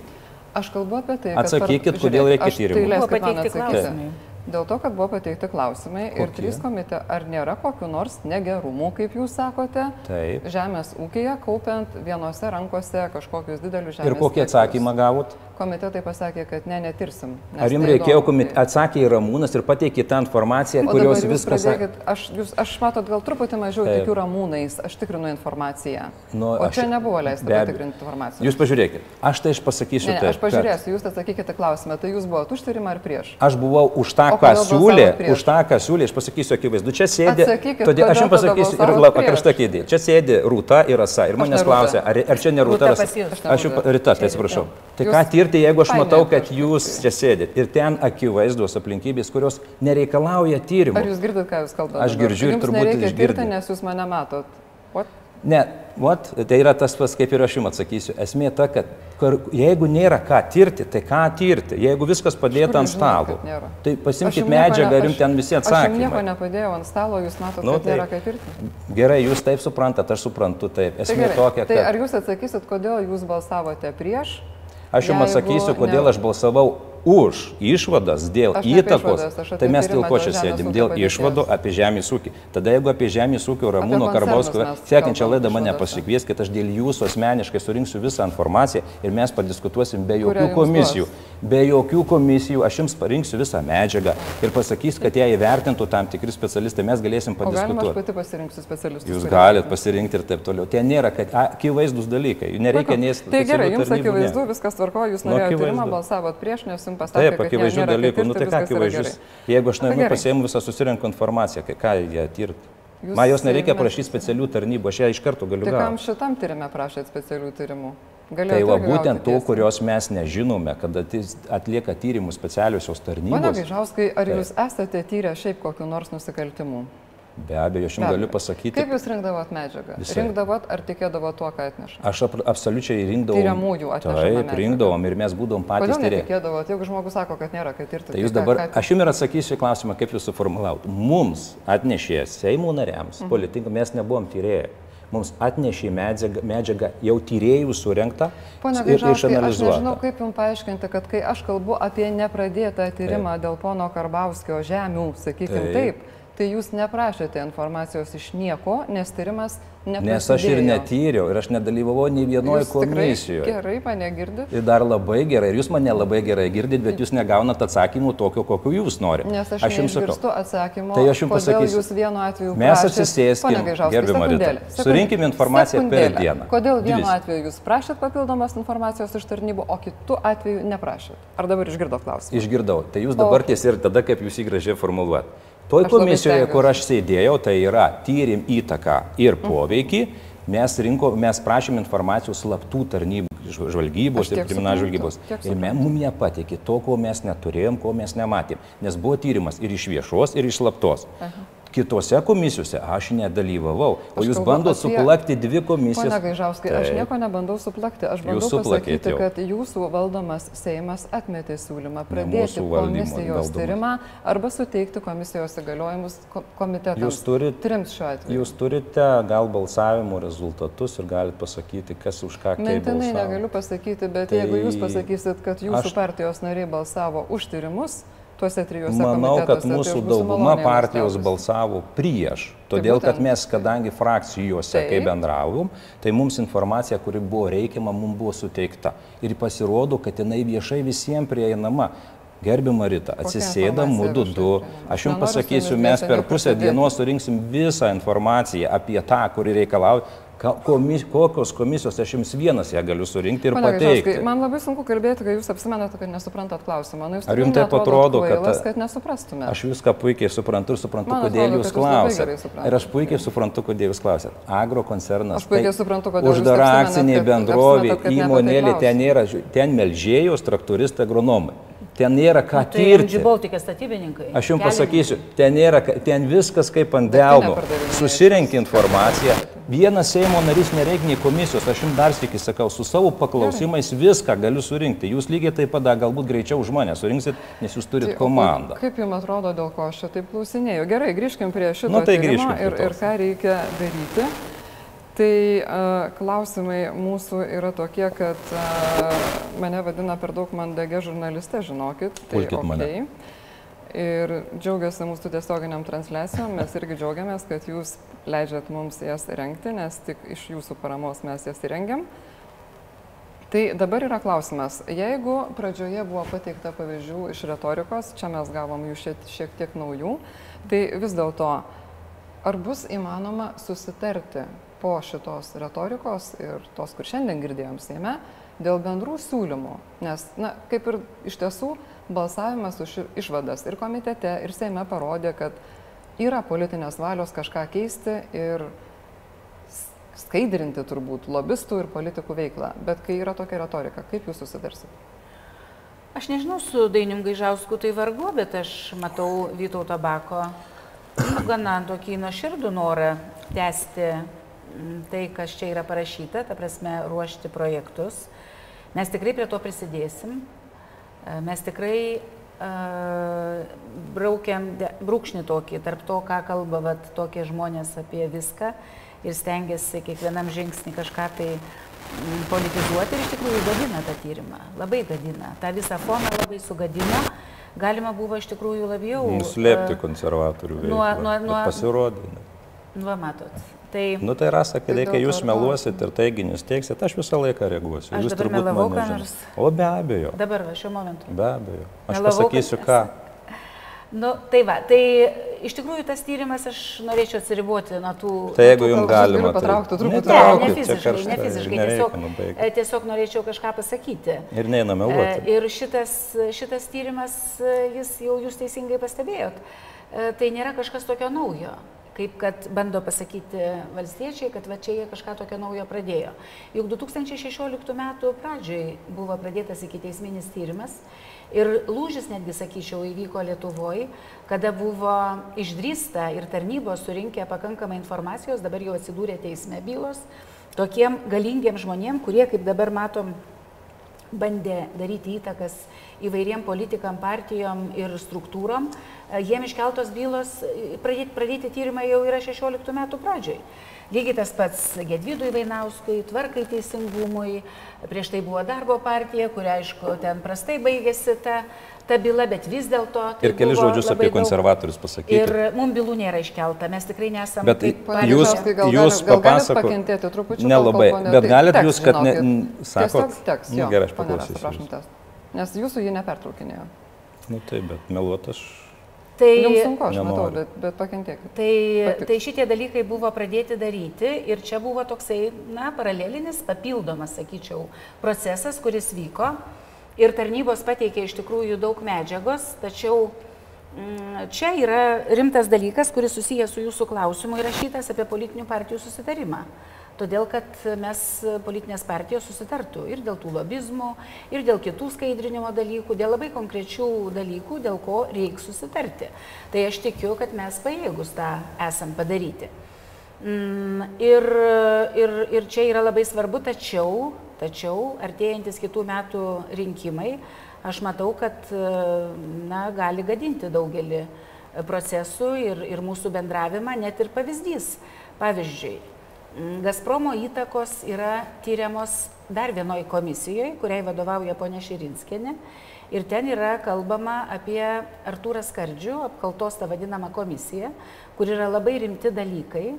Aš kalbu apie tai, kad... Atsakykit, per- kodėl reikia tyrimų. Tai Buvo man pateikti klausimai. Dėl to, kad buvo pateikti klausimai ir Kokie? trys komitetai, ar nėra kokiu nors negerumų, kaip jūs sakote, Taip. žemės ūkija, kaupiant vienose rankose kažkokius didelius žemės Ir kokį atsakymą gavot? Komitetai pasakė, kad ne, netirsim. Ar jums tai reikėjo, komit... atsakė į Ramūnas ir pateikė tą informaciją, O kurios viskas... pradėkit, aš, jūs, aš matot, gal truputį mažiau Taip. tikiu ramūnais, aš tikrinu informaciją. Nu, o aš- čia nebuvo leista be abejo. patikrinti informaciją. Jūs pažiūrėkit, aš tai aš pasakysiu Ne, ne, aš pažiūrėsiu, jūs atsakykite klausimą, tai jūs buvote už tyrimą ar prieš? Aš buvau už tą, ką siūlė, už tą, ką siūlė, aš pasakysiu akivaizdu, čia sėdi, Atsakykit, todėl aš jums pasakysiu ir karšta kėdė, čia sėdi Rūta ir Asa ir manęs klausia, ar, ar čia ne Rūta, Rūta. Aš jau. Rita, tai atsiprašau. Tai ką tirti, jeigu aš matau, kad jūs čia sėdit ir ten akivaizdus aplinkybės, kurios nereikalauja tyrimų. Ar jūs girdite, ką jūs kalbate? Aš girdžiu ir turbūt tirti, nes jūs mane matot. What? Ne, vat, tai yra tas pats, kaip ir aš jums atsakysiu. Esmė ta, kad kur, jeigu nėra ką tirti, tai ką tirti? Jeigu viskas padėta ant stalo, nėra? tai Aš pasimkit jum nieko medžiagą ir jums aš- ten visi Aš jums nieko atsakymai. nepadėjau ant stalo, jūs matote, Nu, kad nėra tai- ką tirti. Gerai, jūs taip suprantat, aš suprantu taip. Tai, Esmė gerai. tokia, tai kad ar jūs atsakysit, kodėl jūs balsavote prieš? Aš jums atsakysiu, kodėl ne- aš balsavau už išvadas dėl įtakos, išvadas, tai mes dėl ko čia sėdim? Dėl padėties. išvadų apie žemės ūkį. Tada jeigu apie žemės ūkio Ramūno Karbausko, sekančią laidą mane pasikvieskite, aš dėl jūsų asmeniškai surinksiu visą informaciją ir mes padiskutuosim be jokių komisijų. duos? Be jokių komisijų aš jums parinksiu visą medžiagą ir pasakys, kad ją įvertintų tam tikri specialistai, mes galėsim O galima aš padiskutuoti. pati pasirinksiu specialistus. Jūs galite pasirinkti ir taip toliau. Ten nėra, kad akivaizdus dalykai. Jų nereikia nei Tai gerai, jums akivaizdu, viskas tvarko, jūs Nu, norėjote akivaizdu. tyrimą, balsavot prieš, nes jums pasakė, Taip, akivaizdžių dalykų. Nu tai ką akivaizdžius? Jeigu aš Na, nueinu gerai. pasiimu visą susirenku informaciją, kai ką jie tirti. Jūs Man jos nereikia prašyti specialių tarnybų, aš ją iš karto galiu Tai kam šitam tyrimė prašėt specialių tyrimų? Tai Galėjote va būtent to, kurios mes nežinome, tis- atlieka tyrimus specialiosios tarnybos. Gaižauskai, ar jūs esate tyrę šiaip kokiu nors nusikaltimu? Be abejo, aš jums galiu pasakyti, Kaip jūs rinkdavot medžiagą? Visai. Rinkdavot ar tikėdavot tuo, ką atneša? aš ap- absoliučiai rinkdavau. Tyriamųjų atnešamą Taip, medžiagą. rinkdavom ir mes būdom patys Kodėl tyrėjai. netikėdavot, jeigu žmogus sako, kad nėra, kad tirti? Tai jūs dabar, aš jums ir atsakysiu į klausimą, kaip jūs suformulavot. Mums atnešė Seimo nariams, Mhm. politikų, mes nebuvom tyrėjai. Mums atnešė medžiagą, medžiagą jau tyriejų surinktą Pone ir Gaižauskai, aš nežinau, išanalizuotą. kaip jums paaiškinti, kad kai aš kalbu apie nepradėtą tyrimą dėl pono Karbauskio žemių, sakykime Taip. taip, tai jūs neprašėte informacijos iš nieko, nes tyrimas neprasidėjo. Nes aš ir netyriau ir aš nedalyvavau nei vienoje komisijoje. Gerai, mane girdit. Ir dar labai gerai, ir jūs mane labai gerai girdit, bet jūs negaunat atsakymų tokio, kokio jūs norite. Nes aš, aš jums neišgirstu atsakymo, Tai aš jums pasakysiu. jūs vienu atveju Mes prašėt- atsisėskim, Pone Gaižauskai, gerbiama Rita, sekundėlę, sekundėlę, surinkim informaciją per sekundėlę. dieną. Kodėl vienu atveju jūs prašėt papildomos informacijos iš tarnybų, o kitu atveju neprašėt? Ar dabar išgirdot klausimą? Išgirdau. Tai jūs dabar tiesi ir tada, kaip jūs jį gražiai formuluojat. Toj komisijoje, kur aš sėdėjau, tai yra tyrim įtaką ir poveikį. Mes, rinko, mes prašėm informacijos slaptų tarnybų, žv- žvalgybos ir kriminalinės žvalgybos. Ir mums nepatikė to, ko mes neturėjom, ko mes nematėm. Nes buvo tyrimas ir iš viešos, ir iš slaptos. Kitose komisijose aš nedalyvavau, o Aš jūs kalbu bandot apie- suplakti dvi komisijas. Pone Gaižauskai, aš Taip. nieko nebandau suplakti. Aš bandau pasakyti, jau. kad jūsų valdomas Seimas atmetė siūlymą pradėti komisijos tyrimą arba suteikti komisijos įgaliojimus ko- komitetams. Jūs turit- Trims. Jūs turite gal balsavimo rezultatus ir galite pasakyti, kas už ką kaip Mintinai negaliu pasakyti, bet Tai jeigu jūs pasakysit, kad jūsų aš- partijos nariai balsavo už tyrimus tuose trijuose Manau, kad tai mūsų būsiu dauguma partijos balsavo prieš. Todėl, būtent. kad mes, kadangi frakcijose, kai Taip. bendravom, tai mums informacija, kuri buvo reikiama, mums buvo suteikta. Ir pasirodo, kad jinai viešai visiems prieinama. Gerbima Rita, informacija mūdu du. Aš jums pasakysiu, mes per pusę dienos surinksim visą informaciją apie tą, kuri reikalauja. Komis, kokios komisijos, aš jums vienas ją galiu surinkti ir Pone pateikti. Man labai sunku kalbėti, kai jūs apsimenate, kad nesuprantat klausimą. Nu, Ar jums neatrodot atrodo, kad kvailas, kad nesuprastumėte? Aš viską puikiai suprantu ir suprantu, Man kodėl atrodo, jūs klausėte. Ir aš puikiai suprantu, kodėl jūs klausėte. Agro koncernas. Aš puikiai suprantu, kodėl jūs Uždara apsimenat, akcinė bendrovė, įmonėlė, tai ten nėra, ten melžėjos, traktoristai, agronomai. Ten nėra ką Tai tirti. MG Baltic statybininkai. Aš jums pasakysiu, ten, nėra, ten viskas kaip ant delno. Susirink informaciją. Vienas Seimo narys nereikia nei komisijos, aš jums dar sėki sakau, su savo paklausimais viską galiu surinkti. Jūs lygiai taip pat galbūt greičiau už mane surinksit, nes jūs turit Tai, komandą. Kaip jums atrodo, dėl ko aš čia taip klausinėjau? Gerai, grįžkim prie šito Nu, tai grįžkim ir, ir ką reikia daryti. Tai uh, klausimai mūsų yra tokie, kad uh, mane vadina per daug mandagė žurnalistė, žinokit. Tai Pulkit mane. okei. Ir džiaugiuosi mūsų tiesioginiam transliacijom, mes irgi džiaugiamės, kad jūs leidžiat mums jas rengti, nes tik iš jūsų paramos mes jas įrengiam. Tai dabar yra klausimas, jeigu pradžioje buvo pateikta pavyzdžių iš retorikos, čia mes gavom jų šiek, šiek tiek naujų, tai vis dėlto, ar bus įmanoma susitarti po šitos retorikos ir tos, kur šiandien girdėjom Seime, dėl bendrų siūlymų? Nes, na, kaip ir iš tiesų, balsavimas už išvadas ir komitete, ir Seime parodė, kad yra politinės valios kažką keisti ir skaidrinti turbūt lobistų ir politikų veiklą. Bet kai yra tokia retorika, kaip jūs susidarsit? Aš nežinau, su Dainim Gaižausku tai vargu, bet aš matau Vytauto Bako nu, gana tokį nuoširdų norą tęsti tai, kas čia yra parašyta, ta prasme, ruošti projektus. Mes tikrai prie to prisidėsim. E, Mes tikrai uh, braukiam brūkšnį tokį tarp to, ką kalba vat, tokie žmonės apie viską ir stengiasi kiekvienam žingsnį kažką tai politizuoti ir iš tikrųjų gadina tą tyrimą. Labai gadina. Ta visą foną labai sugadino. Galima buvo iš tikrųjų labiau... Nuslėpti konservatorių veiklą. Nuo, nuo, nuo, Pasirodė. nu, matot. Tai, Nu tai rasa, kai Tai reikia jūs meluosit ir teiginius teiksit, aš visą laiką reaguosiu. Aš Jūs turbūt melavau mane ką žinot. nors? O be abejo, dabar va šiuo momentu. be abejo. Aš Melavau, pasakysiu kad ką. <laughs> Nu, tai va, tai iš tikrųjų tas tyrimas aš norėčiau atsiriboti nuo tų... Tai jeigu jums galima. galiu patraukti truputį. Ne, ne fiziškai, karšta ne fiziškai, tiesiog, e, tiesiog norėčiau kažką pasakyti. Ir neina E, meluoti. Ir šitas, šitas tyrimas, e, jis jau jūs teisingai pastebėjot, e, tai nėra kažkas tokio naujo, kaip kad bando pasakyti valstiečiai, kad va čia jie kažką tokio naujo pradėjo. Juk 2016 metų pradžioj buvo pradėtas iki teisminis tyrimas ir lūžis netgi, sakyčiau, įvyko Lietuvoje, kada buvo išdrįsta ir tarnybos surinkę pakankamai informacijos, dabar jau atsidūrė teisme bylos, tokiem galingiem žmonėm, kurie, kaip dabar matom, bandė daryti įtakas įvairiem politikam, partijom ir struktūrom, e, jiem iškeltos bylos, e, pradėti, pradėti tyrimai jau yra 16 metų pradžioj. Lygiai tas pats Gedvidui Vainauskui, tvarkai teisingumui, prieš tai buvo darbo partija, kuria aišku ten prastai baigėsi ta, ta byla, bet vis dėlto... tai Ir keli žodžius apie daug- konservatorius pasakyti. Ir mums bylų nėra iškelta, mes tikrai nesame... Bet kaip Pane jūs, jūs galit- gal galit papasako- pakentėti trupučiuką, Nelabai. kol Bet tai galit jūs, kad ne, sakot. Tiesiog teks, Nu, jo, gerai, aš paklausysiu. Nes jūsų jį nepertraukinėjo. Nu taip, bet meluot aš. Tai, Jums sunku, aš matau, nenoriu. bet, bet pakentėkit. Tai, Patiks. tai šitie dalykai buvo pradėti daryti ir čia buvo toksai, na, paralelinis, papildomas, sakyčiau, procesas, kuris vyko. Ir tarnybos pateikė iš tikrųjų daug medžiagos, tačiau mm, čia yra rimtas dalykas, kuris susijęs su jūsų klausimu įrašytas apie politinių partijų susitarimą. Todėl, kad mes politinės partijos susitartų ir dėl tų lobizmų, ir dėl kitų skaidrinimo dalykų, dėl labai konkrečių dalykų, dėl ko reikia susitarti. Tai aš tikiu, kad mes pajėgus tą esam padaryti. Mm, Ir, ir, ir čia yra labai svarbu, tačiau, tačiau artėjantis kitų metų rinkimai, aš matau, kad na, gali gadinti daugelį procesų ir, ir mūsų bendravimą, net ir pavyzdys. Pavyzdžiui, Gazpromo įtakos yra tyriamos dar vienoje komisijoje, kuriai vadovauja ponė Širinskinė. Ir ten yra kalbama apie Artūrą Skardžių, apkaltos tą vadinamą komisiją, kur yra labai rimti dalykai.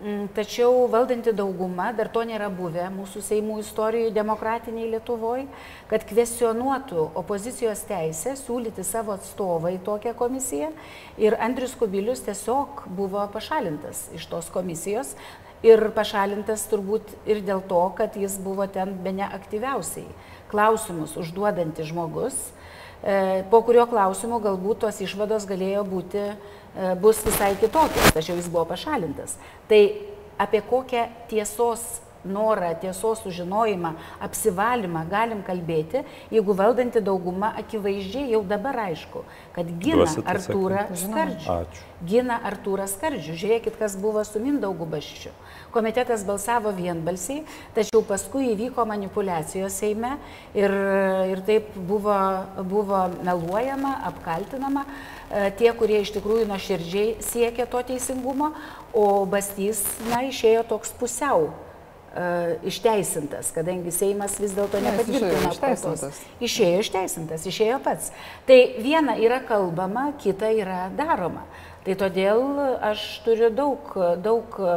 Mm, Tačiau valdanti dauguma, dar to nėra buvę mūsų Seimų istorijoje demokratiniai Lietuvoje, kad kvesionuotų opozicijos teisę siūlyti savo atstovą į tokią komisiją. Ir Andrius Kubilius tiesiog buvo pašalintas iš tos komisijos. Ir pašalintas turbūt ir dėl to, kad jis buvo ten be ne aktyviausiai klausimus užduodantis žmogus, e, po kurio klausimo galbūt tos išvados galėjo būti, e, bus visai kitokios, tačiau jis buvo pašalintas. Tai apie kokią tiesos norą, tiesos sužinojimą, apsivalymą galim kalbėti, jeigu valdanti dauguma akivaizdžiai jau dabar aišku, kad gina? Artūrą. Skardžių. Ačiū. Gina Artūrą Skardžių. Žiūrėkit, kas buvo su Mindaugu Baščiu. Komitetas balsavo vienbalsiai, tačiau paskui įvyko manipulacijos Seime ir, ir taip buvo, buvo meluojama, apkaltinama e, tie, kurie iš tikrųjų nuoširdžiai siekia to teisingumo, o Bastys, na, išėjo toks pusiau išteisintas, kadangi Seimas vis dėlto nepatvirtino apkaltos. Išėjo išteisintas, išėjo pats. Tai viena yra kalbama, kita yra daroma. Tai todėl aš turiu daug, daug e,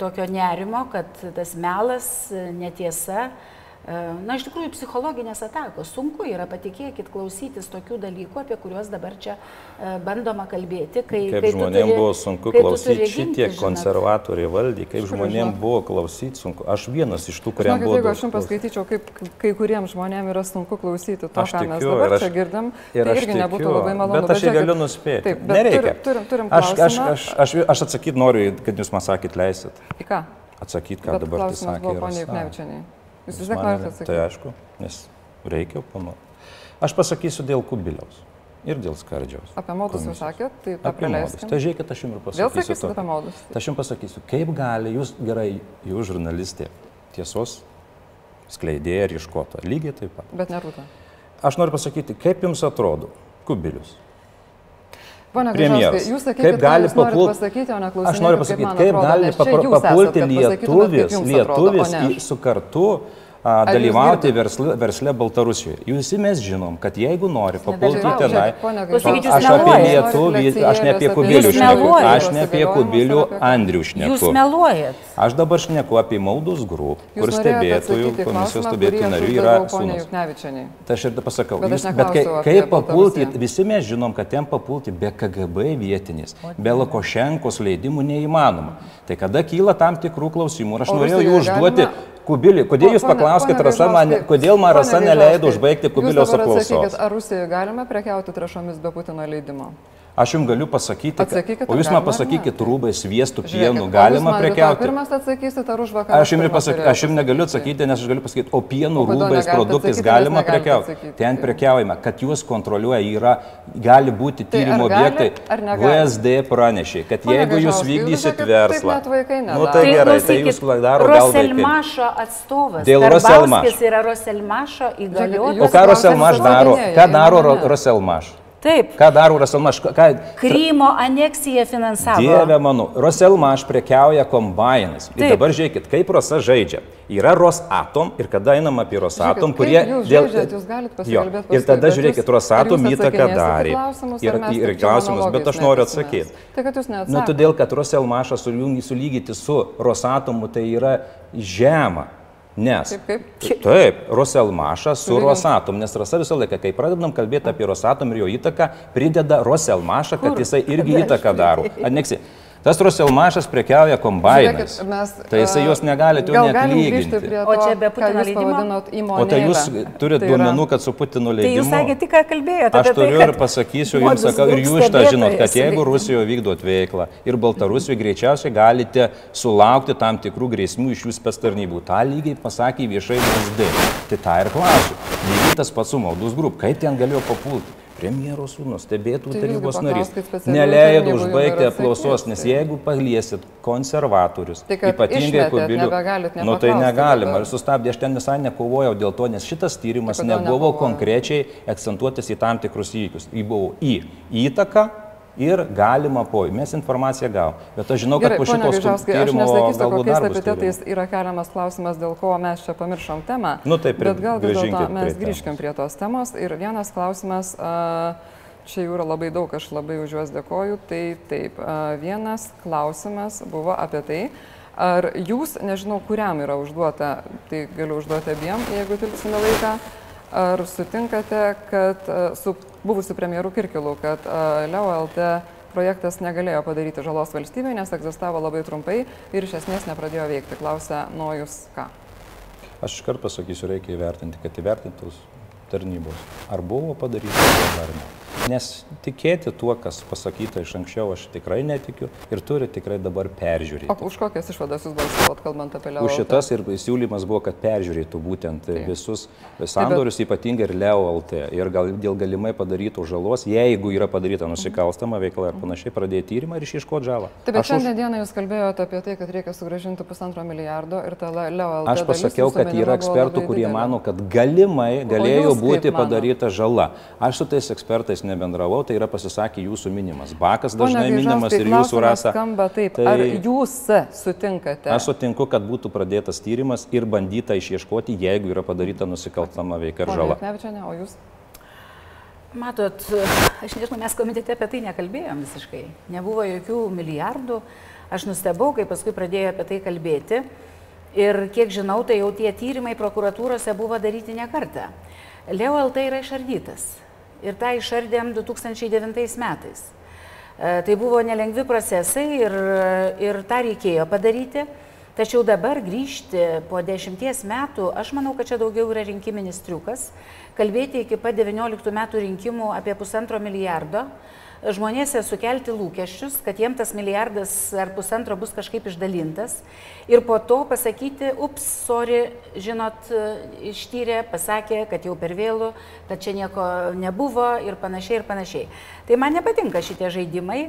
tokio nerimo, kad tas melas, e, netiesa, e, na iš tikrųjų psichologinės atakos. Sunku yra, patikėkit, klausytis tokių dalykų, apie kuriuos dabar čia e, bandoma kalbėti. Kai, Kaip kai žmonėms turi- buvo sunku klausyti žinot. konservatoriai valdė, kaip žmonėms buvo klausyti sunku. Aš vienas iš tų, Žinokit, buvo. jeigu aš jums paskaityčiau, kaip kai kuriems žmonėms yra sunku klausyti to, Aš ką mes tikiu, dabar ir aš- čia girdim, Ir tai aš irgi nebūtų tikiu, labai malonu. Bet aš jį galiu nuspėti. Taip, Nereikia. Turim, turim, turim aš, aš, aš, aš, aš atsakyti noriu, kad jūs man sakyt leisit. Į ką? Atsakyti, ką Bet dabar tai sakė. buvo Jūs Jūs vis tiek man- norite Tai atsakyti. aišku, nes reikia panuoti. Aš pasakysiu dėl kubiliaus ir dėl skardžiaus. Apie modus jūs sakėt, tai Apie modus. Tai žiūrėkit, aš jums ir Vėl pasakysiu. sakysit tokį. apie modus. Tai aš jums pasakysiu, kaip gali jūs gerai, jūs žurnalistė, tiesos skleidėja ir iškota. Lygiai taip pat. Bet nerūta. Aš noriu pasakyti, kaip jums atrodo kubilius. Pone. Gaižauskai, jūs sakykite, kaip gali ką jūs norit papult... pasakyti, o ne klausinėti, Aš noriu kaip pasakyti, kaip atrodo, gali papulti kaip lietuvis, atrodo, lietuvis aš. su kartu a, jūs dalyvauti versle, versle Baltarusijoje. Jūs visi mes žinom, kad jeigu nori papulti tenai, jūs Aš apie lietuvį, aš ne apie Jūs kubilių šneku, aš ne apie kubilių Andrių Jūs šneku. meluojat. Aš dabar šneku apie Maudos grupą, kur Jūs stebėtojų, komisijos stebėtojų narių yra sūnus. Tai aš ir pasakau, jūs, bet kai, kaip papulti, visi mes žinom, kad ten papulti be KGB vietinis, be Lukošenkos leidimų neįmanoma. Tai kada kyla tam tikrų klausimų, ir aš norėjau jų užduoti galima- Kubilį, kodėl jūs paklauskite, man, kodėl man Rasa neleido užbaigti apklausos? atsakykit, Ar Rusijoje galima prekiauti trašomis be Putino leidimo? Aš jums galiu pasakyti, kad, Atsakykit, o jūs man pasakykit rūbai, sviestų, pienų, o jūs galima prekiauti. Pirmas atsakysit, ar už vakarą? Aš jums pasakysiu, aš jums negaliu atsakyti, nes aš galiu pasakyti, o pienų O rūbais produktais atsakyti, galima prekiauti. atsakyti? Ten prekiaujama, kad juos kontroliuoja, yra, gali būti Tai tyrimo gali, objektai. VSD pranešė, kad Pone jeigu jūs jūs vykdysit verslą. nu, tai Tai gerai, tai jūs klausykit, daro gal vaikai. Roselmašo atstovas. Dėl Roselmašo O įgaliotas. Jūs ką Roselmaš daro? Ką daro įmonė. Taip, Ką daro Roselmaš? Ką... Krymo aneksiją finansavo. Dieve mano, Roselmaš prekiauja kombainais. Ir Taip. dabar žiūrėkit, kaip Rosa žaidžia. Yra Rosatom ir kada einam apie Rosatom, Žiūrėkit, kurie... jūs žaidžiat, jūs galit Jo, pasikalbėt Ir paskui, tada žiūrėkit, Rosatom įtaką darė. klausimus, Ir, ir klausimus, bet aš noriu atsakyti. Tai kad jūs Nu, neatsakot. todėl, kad Roselmašą suljungi- sulygyti su Rosatomu tai yra žema. Nes. Kaip, kaip? Taip, Roselmašas su. Rosatom, nes Rasa visą laiką, kai pradedam kalbėti apie Rosatom ir jo įtaką, prideda Roselmašą, kad jisai irgi įtaką daro. Aneksi. Tas Roselmašas prekiauja kombainais. Žiūrėkit, mes, Tai jisai a, jos negali to gal net lyginti. prie O to, čia be Putino leidimo? O tai jūs turit duomenų, kad su Putino Tai jūs leidimu. sakėte, tik ką kalbėjote. Aš apie turiu tai, ir pasakysiu jums, sakau, ir jūs tą žinot, kad jeigu. Rusijoje vykdot veiklą ir Baltarusijoje greičiausiai galite sulaukti tam tikrų grėsmių iš jų spės tarnybų. Ta lygiai pasakė viešai VSD. Tai tą ir klausiu. Lygiai tas pats su Maldus Group. Kaip ten galėjo papulti? Premjero sūnus, stebėtų Tai tarybos narys. Neleido užbaigti apklausos, nes tai- jeigu paliesit konservatorius, Tai ypatingai kubilių, nu tai negalima. Ir sustabdė, aš ten visai nekovojau dėl to, nes šitas tyrimas Tai nebuvo nekovojot? konkrečiai akcentuotis į tam tikrus įvykius. Į buvo į įtaką ir galima po. Mes informaciją gavom. Bet aš žinau, kad Gerai, po ponia šitos Gaižauskai, aš nesakysiu, kokiais epitetais tyrimų. yra keliamas klausimas, dėl ko mes čia pamiršom temą. Nu, tai pri- Bet gal vis dėlto mes prie grįžkim prie tos temos. Ir vienas klausimas, čia jų yra labai daug, aš labai už juos dėkoju. Tai taip, vienas klausimas buvo apie tai, ar jūs, nežinau, kuriam yra užduota, tai galiu užduoti abiem, jeigu tilpsime laiką. Ar sutinkate, kad a, su buvusiu premjeru Kirkilu, kad a, Leo LT projektas negalėjo padaryti žalos valstybei, nes egzistavo labai trumpai ir iš esmės nepradėjo veikti. Klausia Nojus ką. Aš iškart pasakysiu, reikia įvertinti, kad įvertintus tarnybos. Ar buvo padaryta, ar ne. Nes tikėti tuo, kas pasakyta iš anksčiau, aš tikrai netikiu ir turi tikrai dabar peržiūrėti. O už kokias išvadas jūs balsavot, kalbant apie Leo? Už šitas ir siūlymas buvo, kad peržiūrėtų būtent Taip. visus sandorius, ypatingai ir Leo LT. Ir gal dėl galimai padarytų žalos, jeigu yra padaryta nusikalstama veikla ir panašiai, pradėti tyrimą ir išieškoti žalą. Taip, bet Aš už- šiandien dieną jūs kalbėjote apie tai, kad reikia sugražinti pusantro milijardo ir Le- Leo LT. Aš pasakiau, kad yra ekspertų, kurie didelė. mano, kad galimai galėjo būti padaryta žala. Aš su tais ekspertais nebendravau, tai yra pasisakė jūsų minimas. Bakas Pone dažnai minimas Gaižauskai, ir jūsų rasa. Skamba taip, Tai- ar jūs sutinkate? Aš sutinku, kad būtų pradėtas tyrimas ir bandyta išieškoti, jeigu yra padaryta nusikaltama veika Pone žala. Juknevičiene, o jūs? Matot, aš nežinau, mes komitete apie tai nekalbėjom visiškai. Nebuvo jokių milijardų. Aš nustebau, kai paskui pradėjo apie tai kalbėti. Ir kiek žinau, tai jau tie tyrimai prokuratūrose buvo daryti ne kartą. Leo LT yra išardytas. Ir tą išardėm 2009 metais. E, Tai buvo nelengvi procesai ir, ir tą reikėjo padaryti. Tačiau dabar grįžti po dešimties metų, aš manau, kad čia daugiau yra rinkiminis triukas. Kalbėti iki pat 19 metų rinkimų apie pusantro milijardo, žmonėse sukelti lūkesčius, kad jiem tas milijardas ar pusantro bus kažkaip išdalintas. Ir po to pasakyti, ups, sorry, žinot, ištyrė, pasakė, kad jau per vėlų, kad čia nieko nebuvo ir panašiai ir panašiai. Tai man nepatinka šitie žaidimai.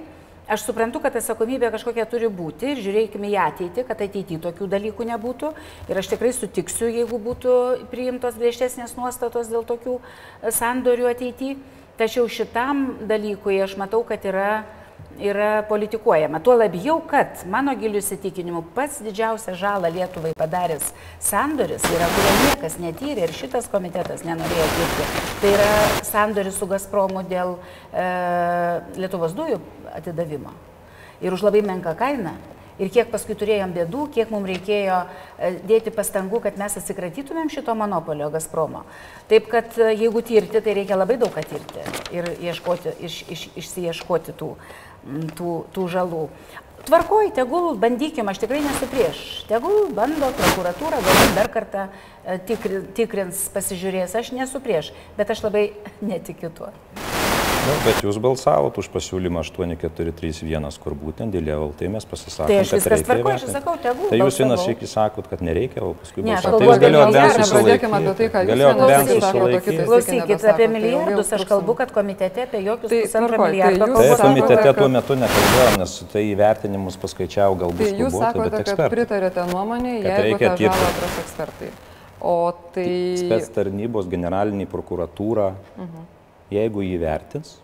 Aš suprantu, kad atsakomybė kažkokia turi būti ir žiūrėkime į ateitį, kad ateityje tokių dalykų nebūtų. Ir aš tikrai sutiksiu, jeigu būtų priimtos griežtesnės nuostatos dėl tokių sandorių ateityje. Tačiau šitam dalykui aš matau, kad yra yra politikuojama. Tuo labiau, kad mano gilių įsitikinimu pats didžiausią žalą Lietuvai padaręs sandoris yra, kurio niekas netyrė ir šitas komitetas nenorėjo tirti. Tai yra sandoris su Gazpromu dėl e, Lietuvos dujų atidavimo. Ir už labai menką kainą. Ir kiek paskui turėjom bėdų, kiek mums reikėjo e, dėti pastangų, kad mes atsikratytumėm šito monopolio Gazpromo. Taip kad e, jeigu tirti, tai reikia labai daug tirti ir ieškoti, iš, iš, išsiieškoti tų tų, tų žalų. Tvarkoj, tegul bandykim, aš tikrai nesu prieš. Tegul bando prokuratūra, galbūt dar kartą e, tikrins, pasižiūrės, aš nesu prieš, bet aš labai <laughs> netikiu tuo. Nu, bet jūs balsavot už pasiūlymą 8431, kur būtent dėl LT mes pasisakėme. Tai aš viskas tvarko, aš sakau, tegul. Tai jūs vienas iki sakot, kad nereikia, o paskui ne, balsavote. Tai jūs galėjot bent susilaikyti. Tai, galėjot bent susilaikyti. Klausykit, apie milijardus aš kalbu, kad komitete apie jokius tai, pusantro milijardo. Tai komitete tuo metu nekalbėjom, nes tai įvertinimus paskaičiau galbūt. Tai jūs sakote, kad pritarėte nuomonė, jeigu tą žalą atras ekspertai. O tai... Spets tarnybos generalinį prokuratūrą. Uh mhm. -huh jeigu įvertins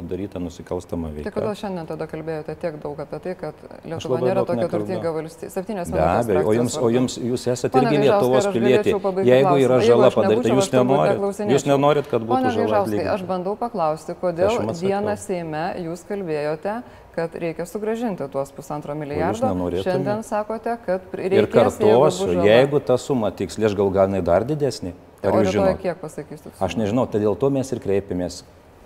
padarytą nusikalstamą veiką. Tai kodėl šiandien tada kalbėjote tiek daug apie tai, kad Lietuva nėra tokia turtinga valstybė? Septynės minutės. Be abejo, o jums, o jums jūs esate irgi Lietuvos pilietė. Jeigu yra žala padaryta, jūs nenorit, jūs nenorit, kad būtų žala atlyginta. Aš bandau paklausti, kodėl dieną Seime jūs kalbėjote, kad reikia sugražinti tuos pusantro milijardo. Šiandien sakote, kad reikia. Ir kartuosiu, jeigu, ta suma tiksliai, aš gal gal jinai dar didesnė. Ar jūs žinote, kiek pasakysit? Aš nežinau, tai dėl to mes ir kreipėmės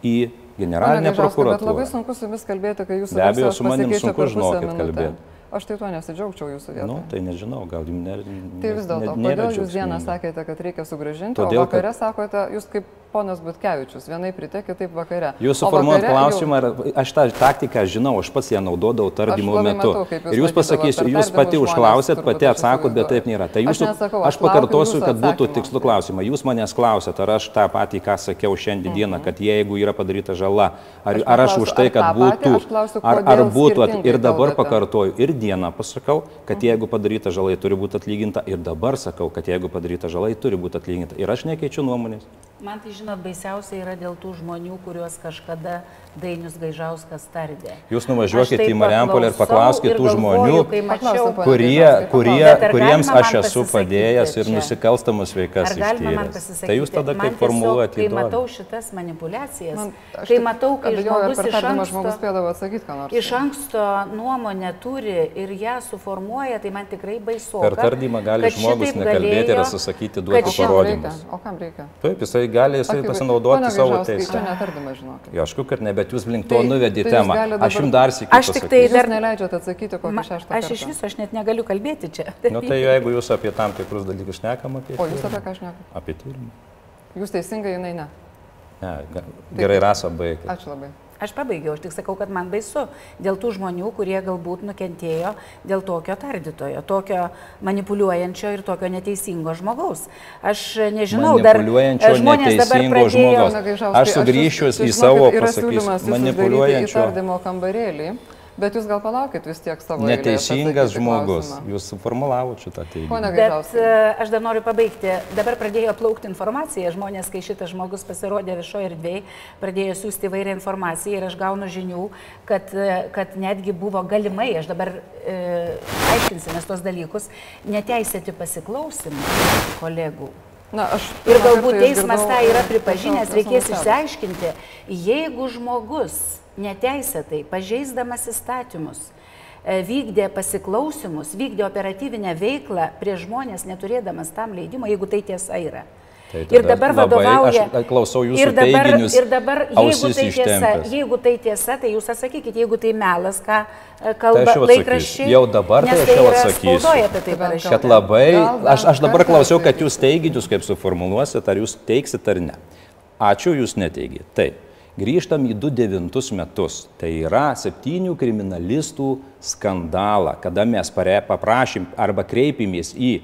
į generalinę prokuratūrą. Bet labai sunku su jumis kalbėti, kai jūs be abejo su manim sunku žinokit kalbėti. Aš tai tuo nesidžiaugčiau jūsų vietoje. Nu, tai nežinau, gal jums ne, Tai vis dėlto, kodėl jūs dieną sakėte, kad reikia sugražinti, Todėl, o vakare kad... sakote, jūs kaip ponas Butkevičius, vienaip ryte, kitaip vakare. Jūs suformuojat klausimą, jau... aš tą taktiką žinau, aš pats ją naudodavau tardymo metu. Matau, jūs ir jūs pasakysiu, jūs pati užklausėt, pati atsakot, bet taip nėra. Tai jūsų, aš, nesakau, aš, aš pakartosiu, kad būtų tikslų klausimą. Jūs manęs klausėt, ar aš tą patį, ką sakiau šiandien dieną, mhm. kad jeigu yra padaryta žala, ar, ar aš už tai, kad būtų, ar, ar būtų, ir dabar pakartoju, ir dieną pasakau, kad jeigu padaryta žalai turi būti atlyginta, ir dabar sakau, kad jeigu padaryta žalai turi būti atlyginta. Ir aš nekeičiu nuomonės. Man tai, žinot, baisiausia yra dėl tų žmonių, kuriuos kažkada Dainius Gaižauskas tardė. Jūs nuvažiuokite į Mariampolę ir paklauskite tų žmonių, mačiau, kurie, kurie, kuriems aš esu padėjęs ir nusikalstamus veikas ištyręs. Tai jūs tada kaip formuluojate? Kai matau šitas manipulacijas, man, kai matau, kai žmogus iš anksto, iš anksto nuomonę turi ir ją suformuoja, tai man tikrai baisu. Per tardymą gali žmogus nekalbėti ir atsisakyti duoti parodymus. O kam reikia? Taip, jisai gali jisai pasinaudoti savo teisę. Žinok. Aišku, kad ne, bet jūs link to tai, nuvedė tai temą. Dabar... Aš jums dar sėkiu. Aš tik tai dar neleidžiate atsakyti kokį šeštą. Aš iš viso, aš net negaliu kalbėti čia. Na <laughs> nu, tai jeigu jūs apie tam tikrus dalykus šnekam apie... O jūs apie ką šnekam? Apie tyrimą. Jūs teisingai, jinai ne. Ne, gerai, rasa baigti. Ačiū labai. Aš pabaigiau, aš tik sakau, kad man baisu dėl tų žmonių, kurie galbūt nukentėjo dėl tokio tardytojo, tokio manipuliuojančio ir tokio neteisingo žmogaus. Aš nežinau, dar žmonės dabar pradėjo... Žmogaus. Aš sugrįšiu į savo, pasakysiu, manipuliuojančio. Įtardymo kambarėlį. Bet jūs gal palaukit vis tiek savo. Neteisingas žmogus. Klausimą. Jūs suformulavote šitą teiginį. Bet uh, aš dar noriu pabaigti. Dabar pradėjo plaukti informacija. Žmonės, kai šitas žmogus pasirodė viešoje erdvėje, pradėjo siūsti įvairią informaciją ir aš gaunu žinių, kad, e, kad netgi buvo galimai, aš dabar uh, aiškinsimės tos dalykus, neteisėti pasiklausimai kolegų. Na, aš ir galbūt teismas tą yra pripažinęs, reikės išsiaiškinti, jeigu žmogus neteisėtai, pažeisdamas įstatymus, e, vykdė pasiklausimus, vykdė operatyvinę veiklą prie žmonės, neturėdamas tam leidimo, jeigu tai tiesa yra. Tai ir dabar vadovauja. Aš klausau jūsų ir dabar, teiginius. Ir dabar, jeigu tai, tiesa, jeigu tai tiesa, tai jūs atsakykite, jeigu tai melas, ką e, kalba tai laikraščiai. Jau dabar tai aš jau atsakysiu. Tai kad labai, aš, aš dabar klausiau, kad jūs teiginius kaip suformuluosit, ar jūs teiksit ar ne. Ačiū, jūs neteigit. Taip. Grįžtam į 2009 metus. Tai yra septynių kriminalistų skandalą, kada mes paprašym arba kreipimės į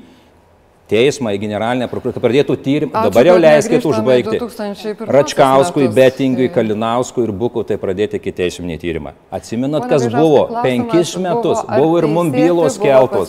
teismą, į generalinę prokuratūrą, kad pradėtų tyrimą. Dabar jau leiskit užbaigti. 2001 Račkauskui, metus. Betingui, Tai- Kalinauskui ir Bukui tai pradėti iki teisminį tyrimą. Atsimenat, Pone kas buvo? Penkis buvo, metus. ar Buvo ir mums bylos buvo keltos.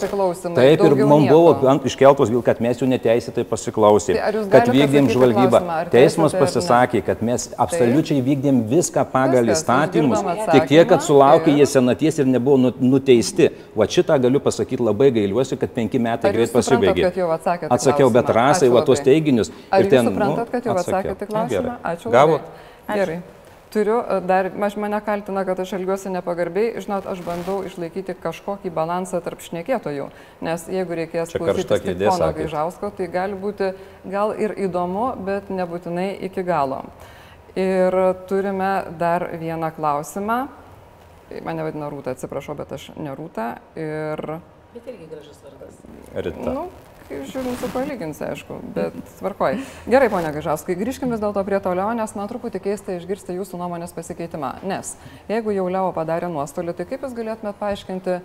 Taip, ir mums buvo iškeltos bylos, kad mes jų neteisėtai pasiklausėm. Tai kad vykdėm žvalgybą. Teismas pasisakė, kad mes absoliučiai vykdėm viską pagal įstatymus. Tik tiek, kad sulaukė jie senaties ir nebuvo nu- nuteisti. Va šitą galiu pasakyti labai gailiuosi, kad penki metai greit pasibaigė. Atsakėte Atsakiau, bet klausimą? rasai, Ačiū va tuos teiginius. Ar ten, suprantat, nu, kad jau atsakėte klausimą? Ačiū. Gavot? Gerai. Turiu e, dar, aš mane kaltina, kad aš elgiuosi nepagarbiai, žinot, aš bandau išlaikyti kažkokį balansą tarp šnekėtojų, nes jeigu reikės kėdė, pono. Gaižausko, tai gali būti gal ir įdomu, bet nebūtinai iki galo. Ir turime dar vieną klausimą. Mane vadina Rūta, atsiprašau, bet aš ne Rūta. Ir Bet irgi gražus vardas. Rita. Nu, kai žiūrim, su palyginsi, aišku, bet tvarkoj. Gerai, ponia Gažauskai, grįžkime vis dėlto prie toliau, nes man truputį keista išgirsti jūsų nuomonės pasikeitimą. Nes jeigu jau Leo padarė nuostolį, tai kaip jūs galėtumėt paaiškinti,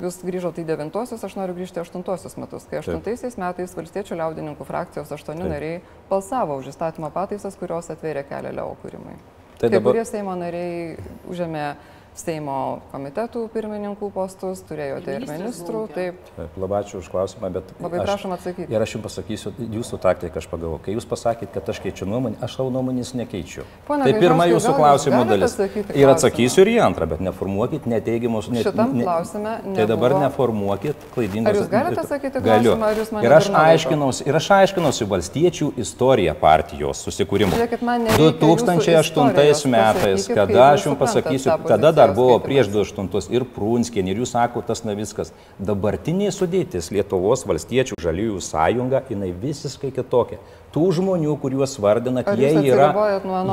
jūs grįžote į devintuosius, aš noriu grįžti į aštuntuosius metus, kai aštuntaisiais metais valstiečių liaudininkų frakcijos aštuoni Taip. nariai balsavo už įstatymo pataisas, kurios atvėrė kelią Leo kūrimui. Tai Kai dabar- kurie Seimo nariai užėmė Seimo komitetų pirmininkų postus, turėjote ir Ministrus ministrų, taip. Taip, Labai ačiū už klausimą, bet Labai prašom atsakyti. Ir aš jums pasakysiu jūsų taktiką, aš pagalvoju. Kai jūs pasakėt, kad aš keičiu nuomonę, aš savo nuomonės nekeičiu. Pone tai pirma jūsų klausimų dalis. Ir atsakysiu ir į antrą, bet neformuokit neteigiamus. Ne, Šitam ne- klausime Tai dabar nebuvo- neformuokit klaidingus. Ar jūs galite atsakyti klausimą, ar jūs mane Ir aš aiškinausi, ir aš aiškinausi valstiečių istoriją partijos susikūrimo. Žiūrėkit, man nereikia 2008 jūsų metais, kada aš jums pasakysiu, tada dar buvo prieš 2008 ir Prunskienė, ir jūs sako tas Navickas. Dabartinė sudėtis Lietuvos valstiečių žaliųjų sąjunga, jinai visiškai kitokia. Tų žmonių, kuriuos vardinat, Ar jie yra...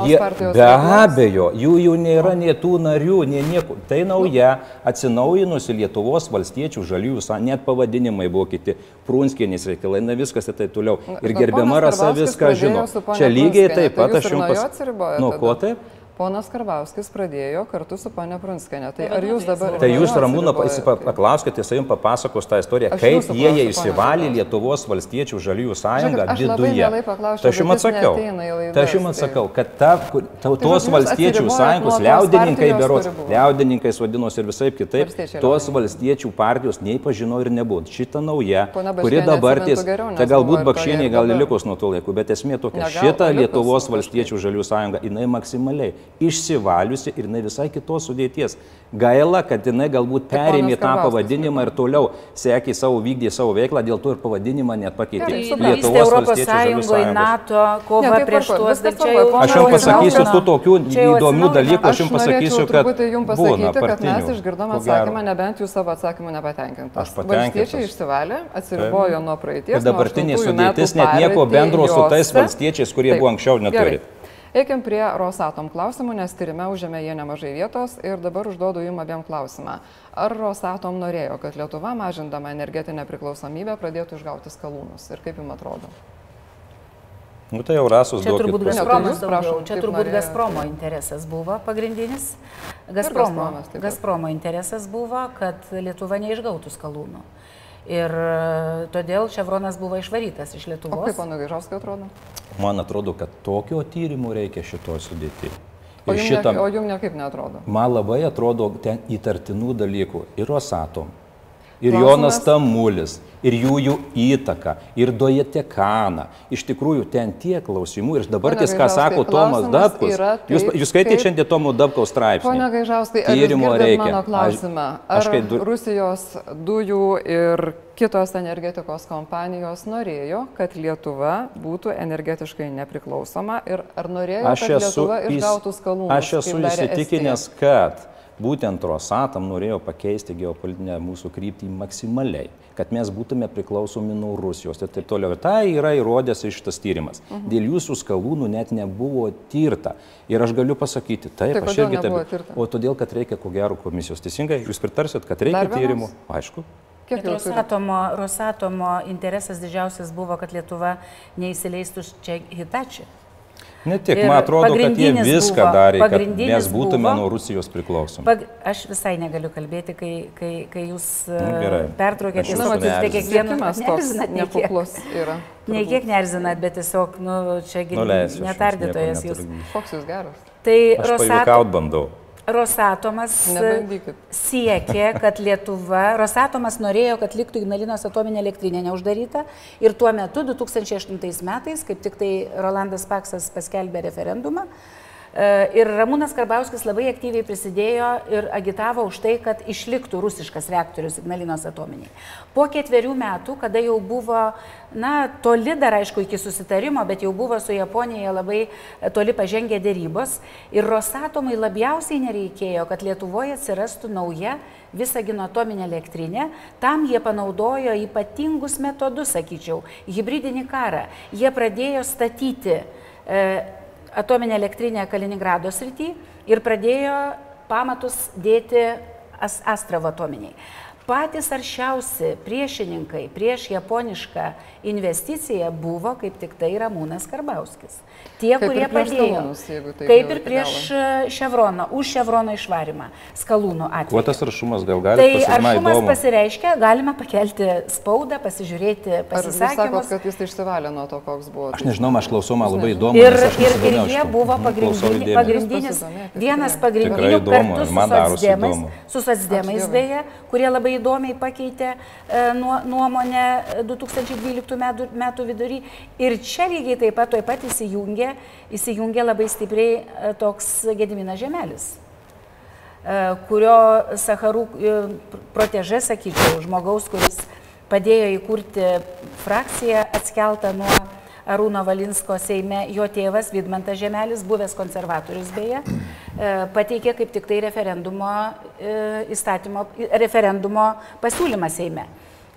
jie- Be abejo, jų jau nėra nei tų narių, nei nieko. Tai nauja, atsinaujinusi Lietuvos valstiečių žaliųjų sąjunga, net pavadinimai buvo kiti, Prunskienės reikalai, na viskas ir taip toliau. Na, Ir gerbiama Rasa viską žino. Čia lygiai taip tai pat jūs aš jums atsiribojat Nu, ko taip? Ponas Karbauskis pradėjo kartu su ponia Prunskienė. Tai Tai ar jūs vadovės dabar... Tai jūs jo Ramūno paklauskite, jis jums papasakos tą istoriją, Aš kaip jie klausiu, įsivalė Lietuvos valstiečių žaliųjų sąjungą labai viduje. Tai aš jums atsakiau. laidas, Tai aš jums tai- atsakau, kad ta, kur- tautos žodžiu, jūs valstiečių sąjungos tos liaudininkai buvo. liaudininkais vadinosi ir visai kitaip, Valstiečiai tos valstiečių partijos nei pažino ir nebuvo. Šita nauja, kuri dabar ties, tai galbūt ir gal likus nuo to laiko, bet esmė tokia, šita Lietuvos valstiečių žaliųjų sąjunga, jinai maksimaliai išsivaliusi ir jinai visai kitos sudėties. Gaila, kad jinai galbūt Tai perėmė tą pavadinimą ir toliau sekė savo, vykdė savo veiklą, dėl to ir pavadinimą net pakeitė. Narystė Europos Sąjungoje. NATO, Ne, kova tai prieš tuos. Ponas Aš jums pasakysiu tų tokių įdomių dalykų, aš jums pasakysiu, kad jums būna pasakyti, kad mes išgirdom atsakymą, nebent jūs savo atsakymą nepatenkintas. Aš patenkintas. Valstiečiai išsivalė, atsiribojo nuo praeities. Ir dabartinė sudėtis net nieko bendro su tais valstiečiais, kurie buvo anksčiau neturi. gerai. Eikim prie Rosatom klausimų, nes tyrime užėmė jie nemažai vietos ir dabar užduodu jums abiem klausimą. Ar Rosatom norėjo, kad Lietuva, mažindama energetinę priklausomybę, pradėtų išgauti skalūnus? Ir kaip jums atrodo? Nu tai jau rasus Čia turbūt Gazpromas prašom, Čia turbūt norėjo. Gazpromo interesas buvo pagrindinis. Gazpromo, Gazpromas. Gazpromo interesas buvo, kad Lietuva neišgautų skalūnų. Ir e, todėl Ševronas buvo išvarytas iš O Lietuvos. kaip panu Gaižauskai atrodo? Man atrodo, kad tokio tyrimų reikia šitoje sudėtyje. O jums, šitam, ne, o jums nekaip netrodo? man labai atrodo ten įtartinų dalykų. Ir Rosatom, ir Klausimas- Jonas Tamulis, ir jų, jų įtaka, ir Dojetekana. Iš tikrųjų, ten tiek klausimų. Ir dabar ties, ką sako Tomas Dabkus. yra Jūs, taip, jūs skaitėte kaip- šiandien Tomo Dabkaus straipsnį. Pone Gaižauskai, ar Tyrimo reikia. mano Aš- klausimą? aš Ar kai du- Rusijos dujų ir kitos energetikos kompanijos norėjo, kad Lietuva būtų energetiškai nepriklausoma ir ar norėjo, Aš kad esu, Lietuva išgautų skalūnus? aš esu įsitikinęs, kad būtent Rosatam norėjo pakeisti geopolitinę mūsų kryptį maksimaliai, kad mes būtume priklausomi nuo Rusijos ir taip toliau. Ir tai yra įrodęs iš šitas tyrimas. Mhm. Dėl jūsų skalūnų net nebuvo tirta. Ir aš galiu pasakyti, taip, Tai aš irgi taip. O todėl, kad reikia ko gero komisijos. Teisingai, jūs pritarsit, kad reikia tyrimų. Aišku. Kiek? Rosatomo, Rosatomo interesas didžiausias buvo, kad Lietuva neįsileistų čia Hitachi. Ne tik, Ir man atrodo, kad jie viską buvo- darė, kad mes būtume buvo- nuo Rusijos priklausomi. Pag, aš visai negaliu kalbėti, kai, kai, kai jūs Nu, gerai. pertraukėte jūs tai Siekimas toks nekuklus yra. Nei kiek nerzinat, bet tiesiog, nu, čia gi Nu, netardytojas jūs. Koks jūs geras? Tai Aš Rosato, pajuokaut bandau. Rosatomas Nebandykit. siekė, kad Lietuva, Rosatomas norėjo, kad liktų Ignalinos atominė elektrinė neuždaryta ir tuo metu, 2008 metais, kaip tik tai Rolandas Paksas paskelbė referendumą, e, Ir Ramūnas Karbauskis labai aktyviai prisidėjo ir agitavo už tai, kad išliktų rusiškas reaktorius Ignalinos atominiai. Po ketverių metų, kada jau buvo, na, toli dar aišku iki susitarimo, bet jau buvo su Japonija labai e, toli pažengę dėrybos ir Rosatomai labiausiai nereikėjo, kad Lietuvoje atsirastų nauja Visagino atominė elektrinė. Tam jie panaudojo ypatingus metodus, sakyčiau, hybridinį karą. Jie pradėjo statyti e, atominę elektrinę Kaliningrado srity ir pradėjo pamatus dėti As- Astravo atominiai. Patys aršiausi priešininkai prieš japonišką investiciją buvo kaip tik tai Ramūnas Karbauskis. Tie, Kaip kurie padėjo. skalūnus, Kaip ir prieš e, Ševroną, už Ševrono išvarimą, skalūnų Kuo atveju. tas rašumas gal gali Tai pasidaryti aršumas įdomu? pasireiškia, galima pakelti spaudą, pasižiūrėti Ar jūs sakot, pasisakymus. kad jis išsivalė nuo to, koks buvo? Aš nežinau, aš klausau, man labai įdomu. Ir, ir, ir jie buvo pagrindini, pagrindinis, vienas pagrindinių įdomu, kartu su socdemais, įdomu. su socdemais beje, kurie labai įdomiai pakeitė e, nuo- nuomonę e, 2012 metų, metų vidury. Ir čia lygiai taip pat, taip pat įsijungė, įsijungė labai stipriai e, toks Gediminas Žemelis e, kurio Saharų e, protežė, sakyčiau, žmogaus, kuris padėjo įkurti frakciją atskeltą nuo Arūno Valinsko Seime, jo tėvas Vidmantas Žemelis, buvęs konservatorius beje, e, pateikė kaip tik tai referendumo, e, įstatymo, referendumo pasiūlymą Seime.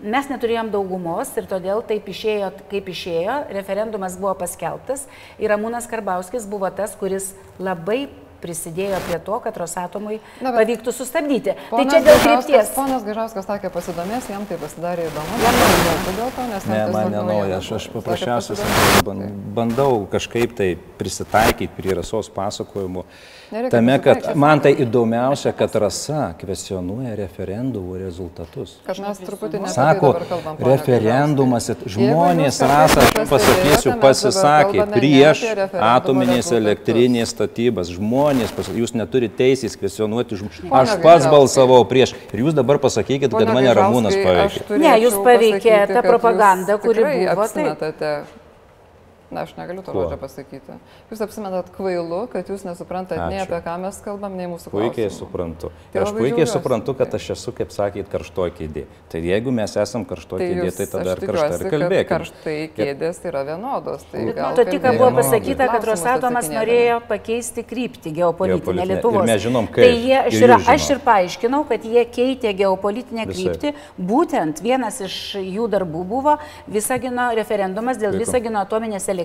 Mes neturėjom daugumos ir todėl taip išėjo, kaip išėjo, referendumas buvo paskelbtas ir Ramūnas Karbauskis buvo tas, kuris labai prisidėjo prie to, kad Rosatomui Na, pavyktų sustabdyti. Tai čia dėl krypties. Ponas Gažauskas sakė, pasidomės, jam tai pasidarė įdomu. Jam neįdomu, kodėl to, nes Ne, man naujiena aš, aš paprasčiausiai ban- bandau kažkaip tai prisitaikyti prie rasos pasakojimų. Nereikia Tame, kad man tai įdomiausia, kad rasa kvesionuoja referendumų rezultatus. Kad mes truputį ne Sako, referendumas, žmonės rasa, aš jums pasakysiu, pasisakė prieš atominės elektrinės statybas. Žmonės, pas- jūs neturite teisės kvesionuoti žmonės. Aš pats balsavau prieš. Ir jūs dabar pasakykit, kad mane Ramūnas paveikė. Ne, jūs paveikė ta propaganda, kuri buvo, taip. Na, aš negaliu to žodžio pasakyti. Jūs apsimetat kvailu, kad jūs nesuprantat nei Ačiū. apie ką mes kalbam, nei mūsų Puikiai klausimų. suprantu. Tai aš puikiai džiaugiuosi. suprantu, kad aš esu, kaip sakėt, karštoji kėdė. Tai jeigu mes esam karštoji Tai kėdė, tai tada aš ir karštai ir kalbėkime. Karštai kėdės yra vienodos. Tai Bet gal matot, tik buvo pasakyta, kad Rosatomas norėjo pakeisti kryptį geopolitinę. Lietuvos. Mes žinom, kaip. Tai jie, aš, Ir aš ir paaiškinau, kad jie keitė geopolitinę Visai. kryptį. Būtent vienas iš jų darbų buvo Visagino referendumas dėl. Visagino atominės elektrinės,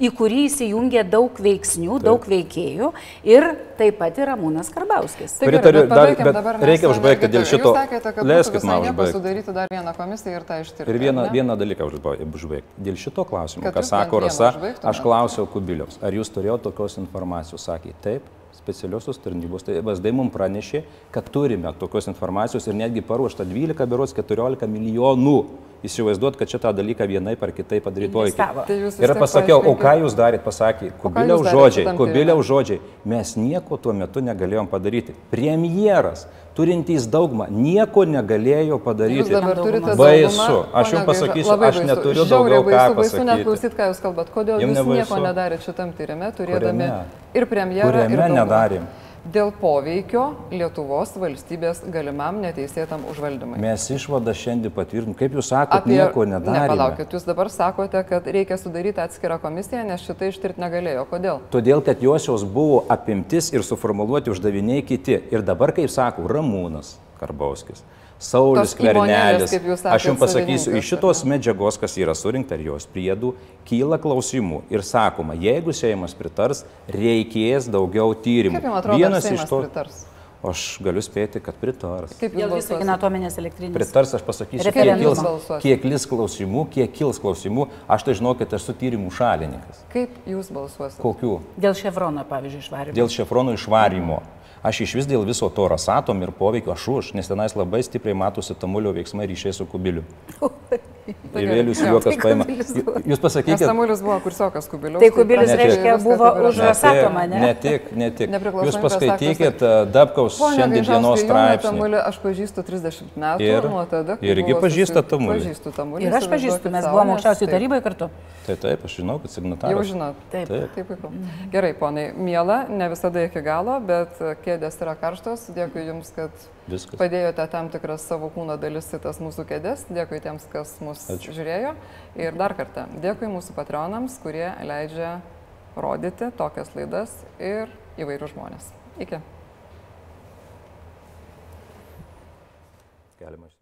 į kurį įsijungė daug veiksnių, daug veikėjų ir taip pat ir Ramūnas Karbauskis. Tai gerai, Pritariu, bet dar- bet dabar reikia užbaigti dėl šito. Jūs sakėte, kad Leiskit man užbaigti. sudaryti dar vieną komisiją ir tą ištirti. Ir vieną, vieną dalyką užba- užbaigti. Dėl šito klausimo, ką sako Rasa, aš klausiau Kubiliaus, ar jūs turėjote tokios informacijos. Sakė, taip, specialiosios tarnybos, tai VSD mums pranešė, kad turime tokios informacijos ir netgi paruošta 12, berots 14 milijonų. Įsivaizduot, kad šitą dalyką vienai par kitai padaryti. Investavo. Tai Ir pasakiau, o ką jūs darėt, pasakė, darėt žodžiai, šitam Kubiliaus žodžiai, mes nieko tuo metu negalėjom padaryti. Premjeras, turintys daugumą, nieko negalėjo padaryti. Jūs dabar turite Baisu. daugumą, Aš pone jums pasakysiu, aš baisu. neturiu daugiau ką baisu, baisu net pasakyti. klausyt, ką jūs kalbat. Kodėl Jum jūs nebaisu? nieko nedarėt šitam tyrime, turėdami Kuriame? ir premjerą, ir Kuriame daugumą? nedarėm? Dėl poveikio Lietuvos valstybės galimam neteisėtam užvaldymui. Mes išvadą šiandien patvirtinom. Kaip jūs sakote, nieko Ne, nedarėme. palaukit, jūs dabar sakote, kad reikia sudaryti atskirą komisiją, nes šitai ištirti negalėjo. Kodėl? Todėl, kad josios buvo apimtis ir suformuoluoti uždaviniai kiti. Ir dabar, kaip sako, Ramūnas Karbauskis. Saulis Kvernelis. Aš jums pasakysiu, iš šitos medžiagos, kas yra surinkta ir jos priedų, kyla klausimų. Ir sakoma, jeigu Seimas pritars, reikės daugiau tyrimų. Kaip jums atrodo, Vienas iš to. pritars? aš galiu spėti, kad pritars. Kaip Dėl viso atominės elektrinės. Pritars, aš pasakysiu, kiek kils, kiek kils klausimų, kiek kils klausimų. Aš tai žinau, kad esu tyrimų šalininkas. Kaip jūs balsuosite? Kokių? Dėl ševrono, pavyzdžiui, išvarimo. Dėl šefronų išvarymo. Aš iš vis dėl viso to rasatom ir poveikio aš už, nes tenais labai stipriai matosi tamulio veiksmai ryšiai su kubiliu. <laughs> <laughs> Ir vėlius juokas Tai paima. Jūs pasakykite. Samulis buvo kursiokas kubilius. Tai Kubilius, reiškia, buvo už Rosatomą, Ne, ne? ne tik, ne tik. Jūs paskaitykit e, Dabkaus šiandien dienos straipsnį. Aš pažįstu 30 metų Ir- nuo tada, irgi susi- Tamulį? Pažįstu Tamulį. Ir aš pažįstu, mes sau, buvom nes aukščiausiai taip- tarybai kartu. Tai taip, aš žinau, kad Jau signataras. žinot. Taip. Taip. Gerai, ponai, miela, ne visada iki galo, bet kėdės yra karštos. Dėkui Jums, kad Viskas. padėjote tam tikras savo kūno dalis į tas mūsų kėdės. Dėkui tiems, kas mus Ačiū. žiūrėjo. Ir dar kartą, dėkui mūsų patronams, kurie leidžia rodyti tokias laidas ir įvairių žmonės. Iki. Galima.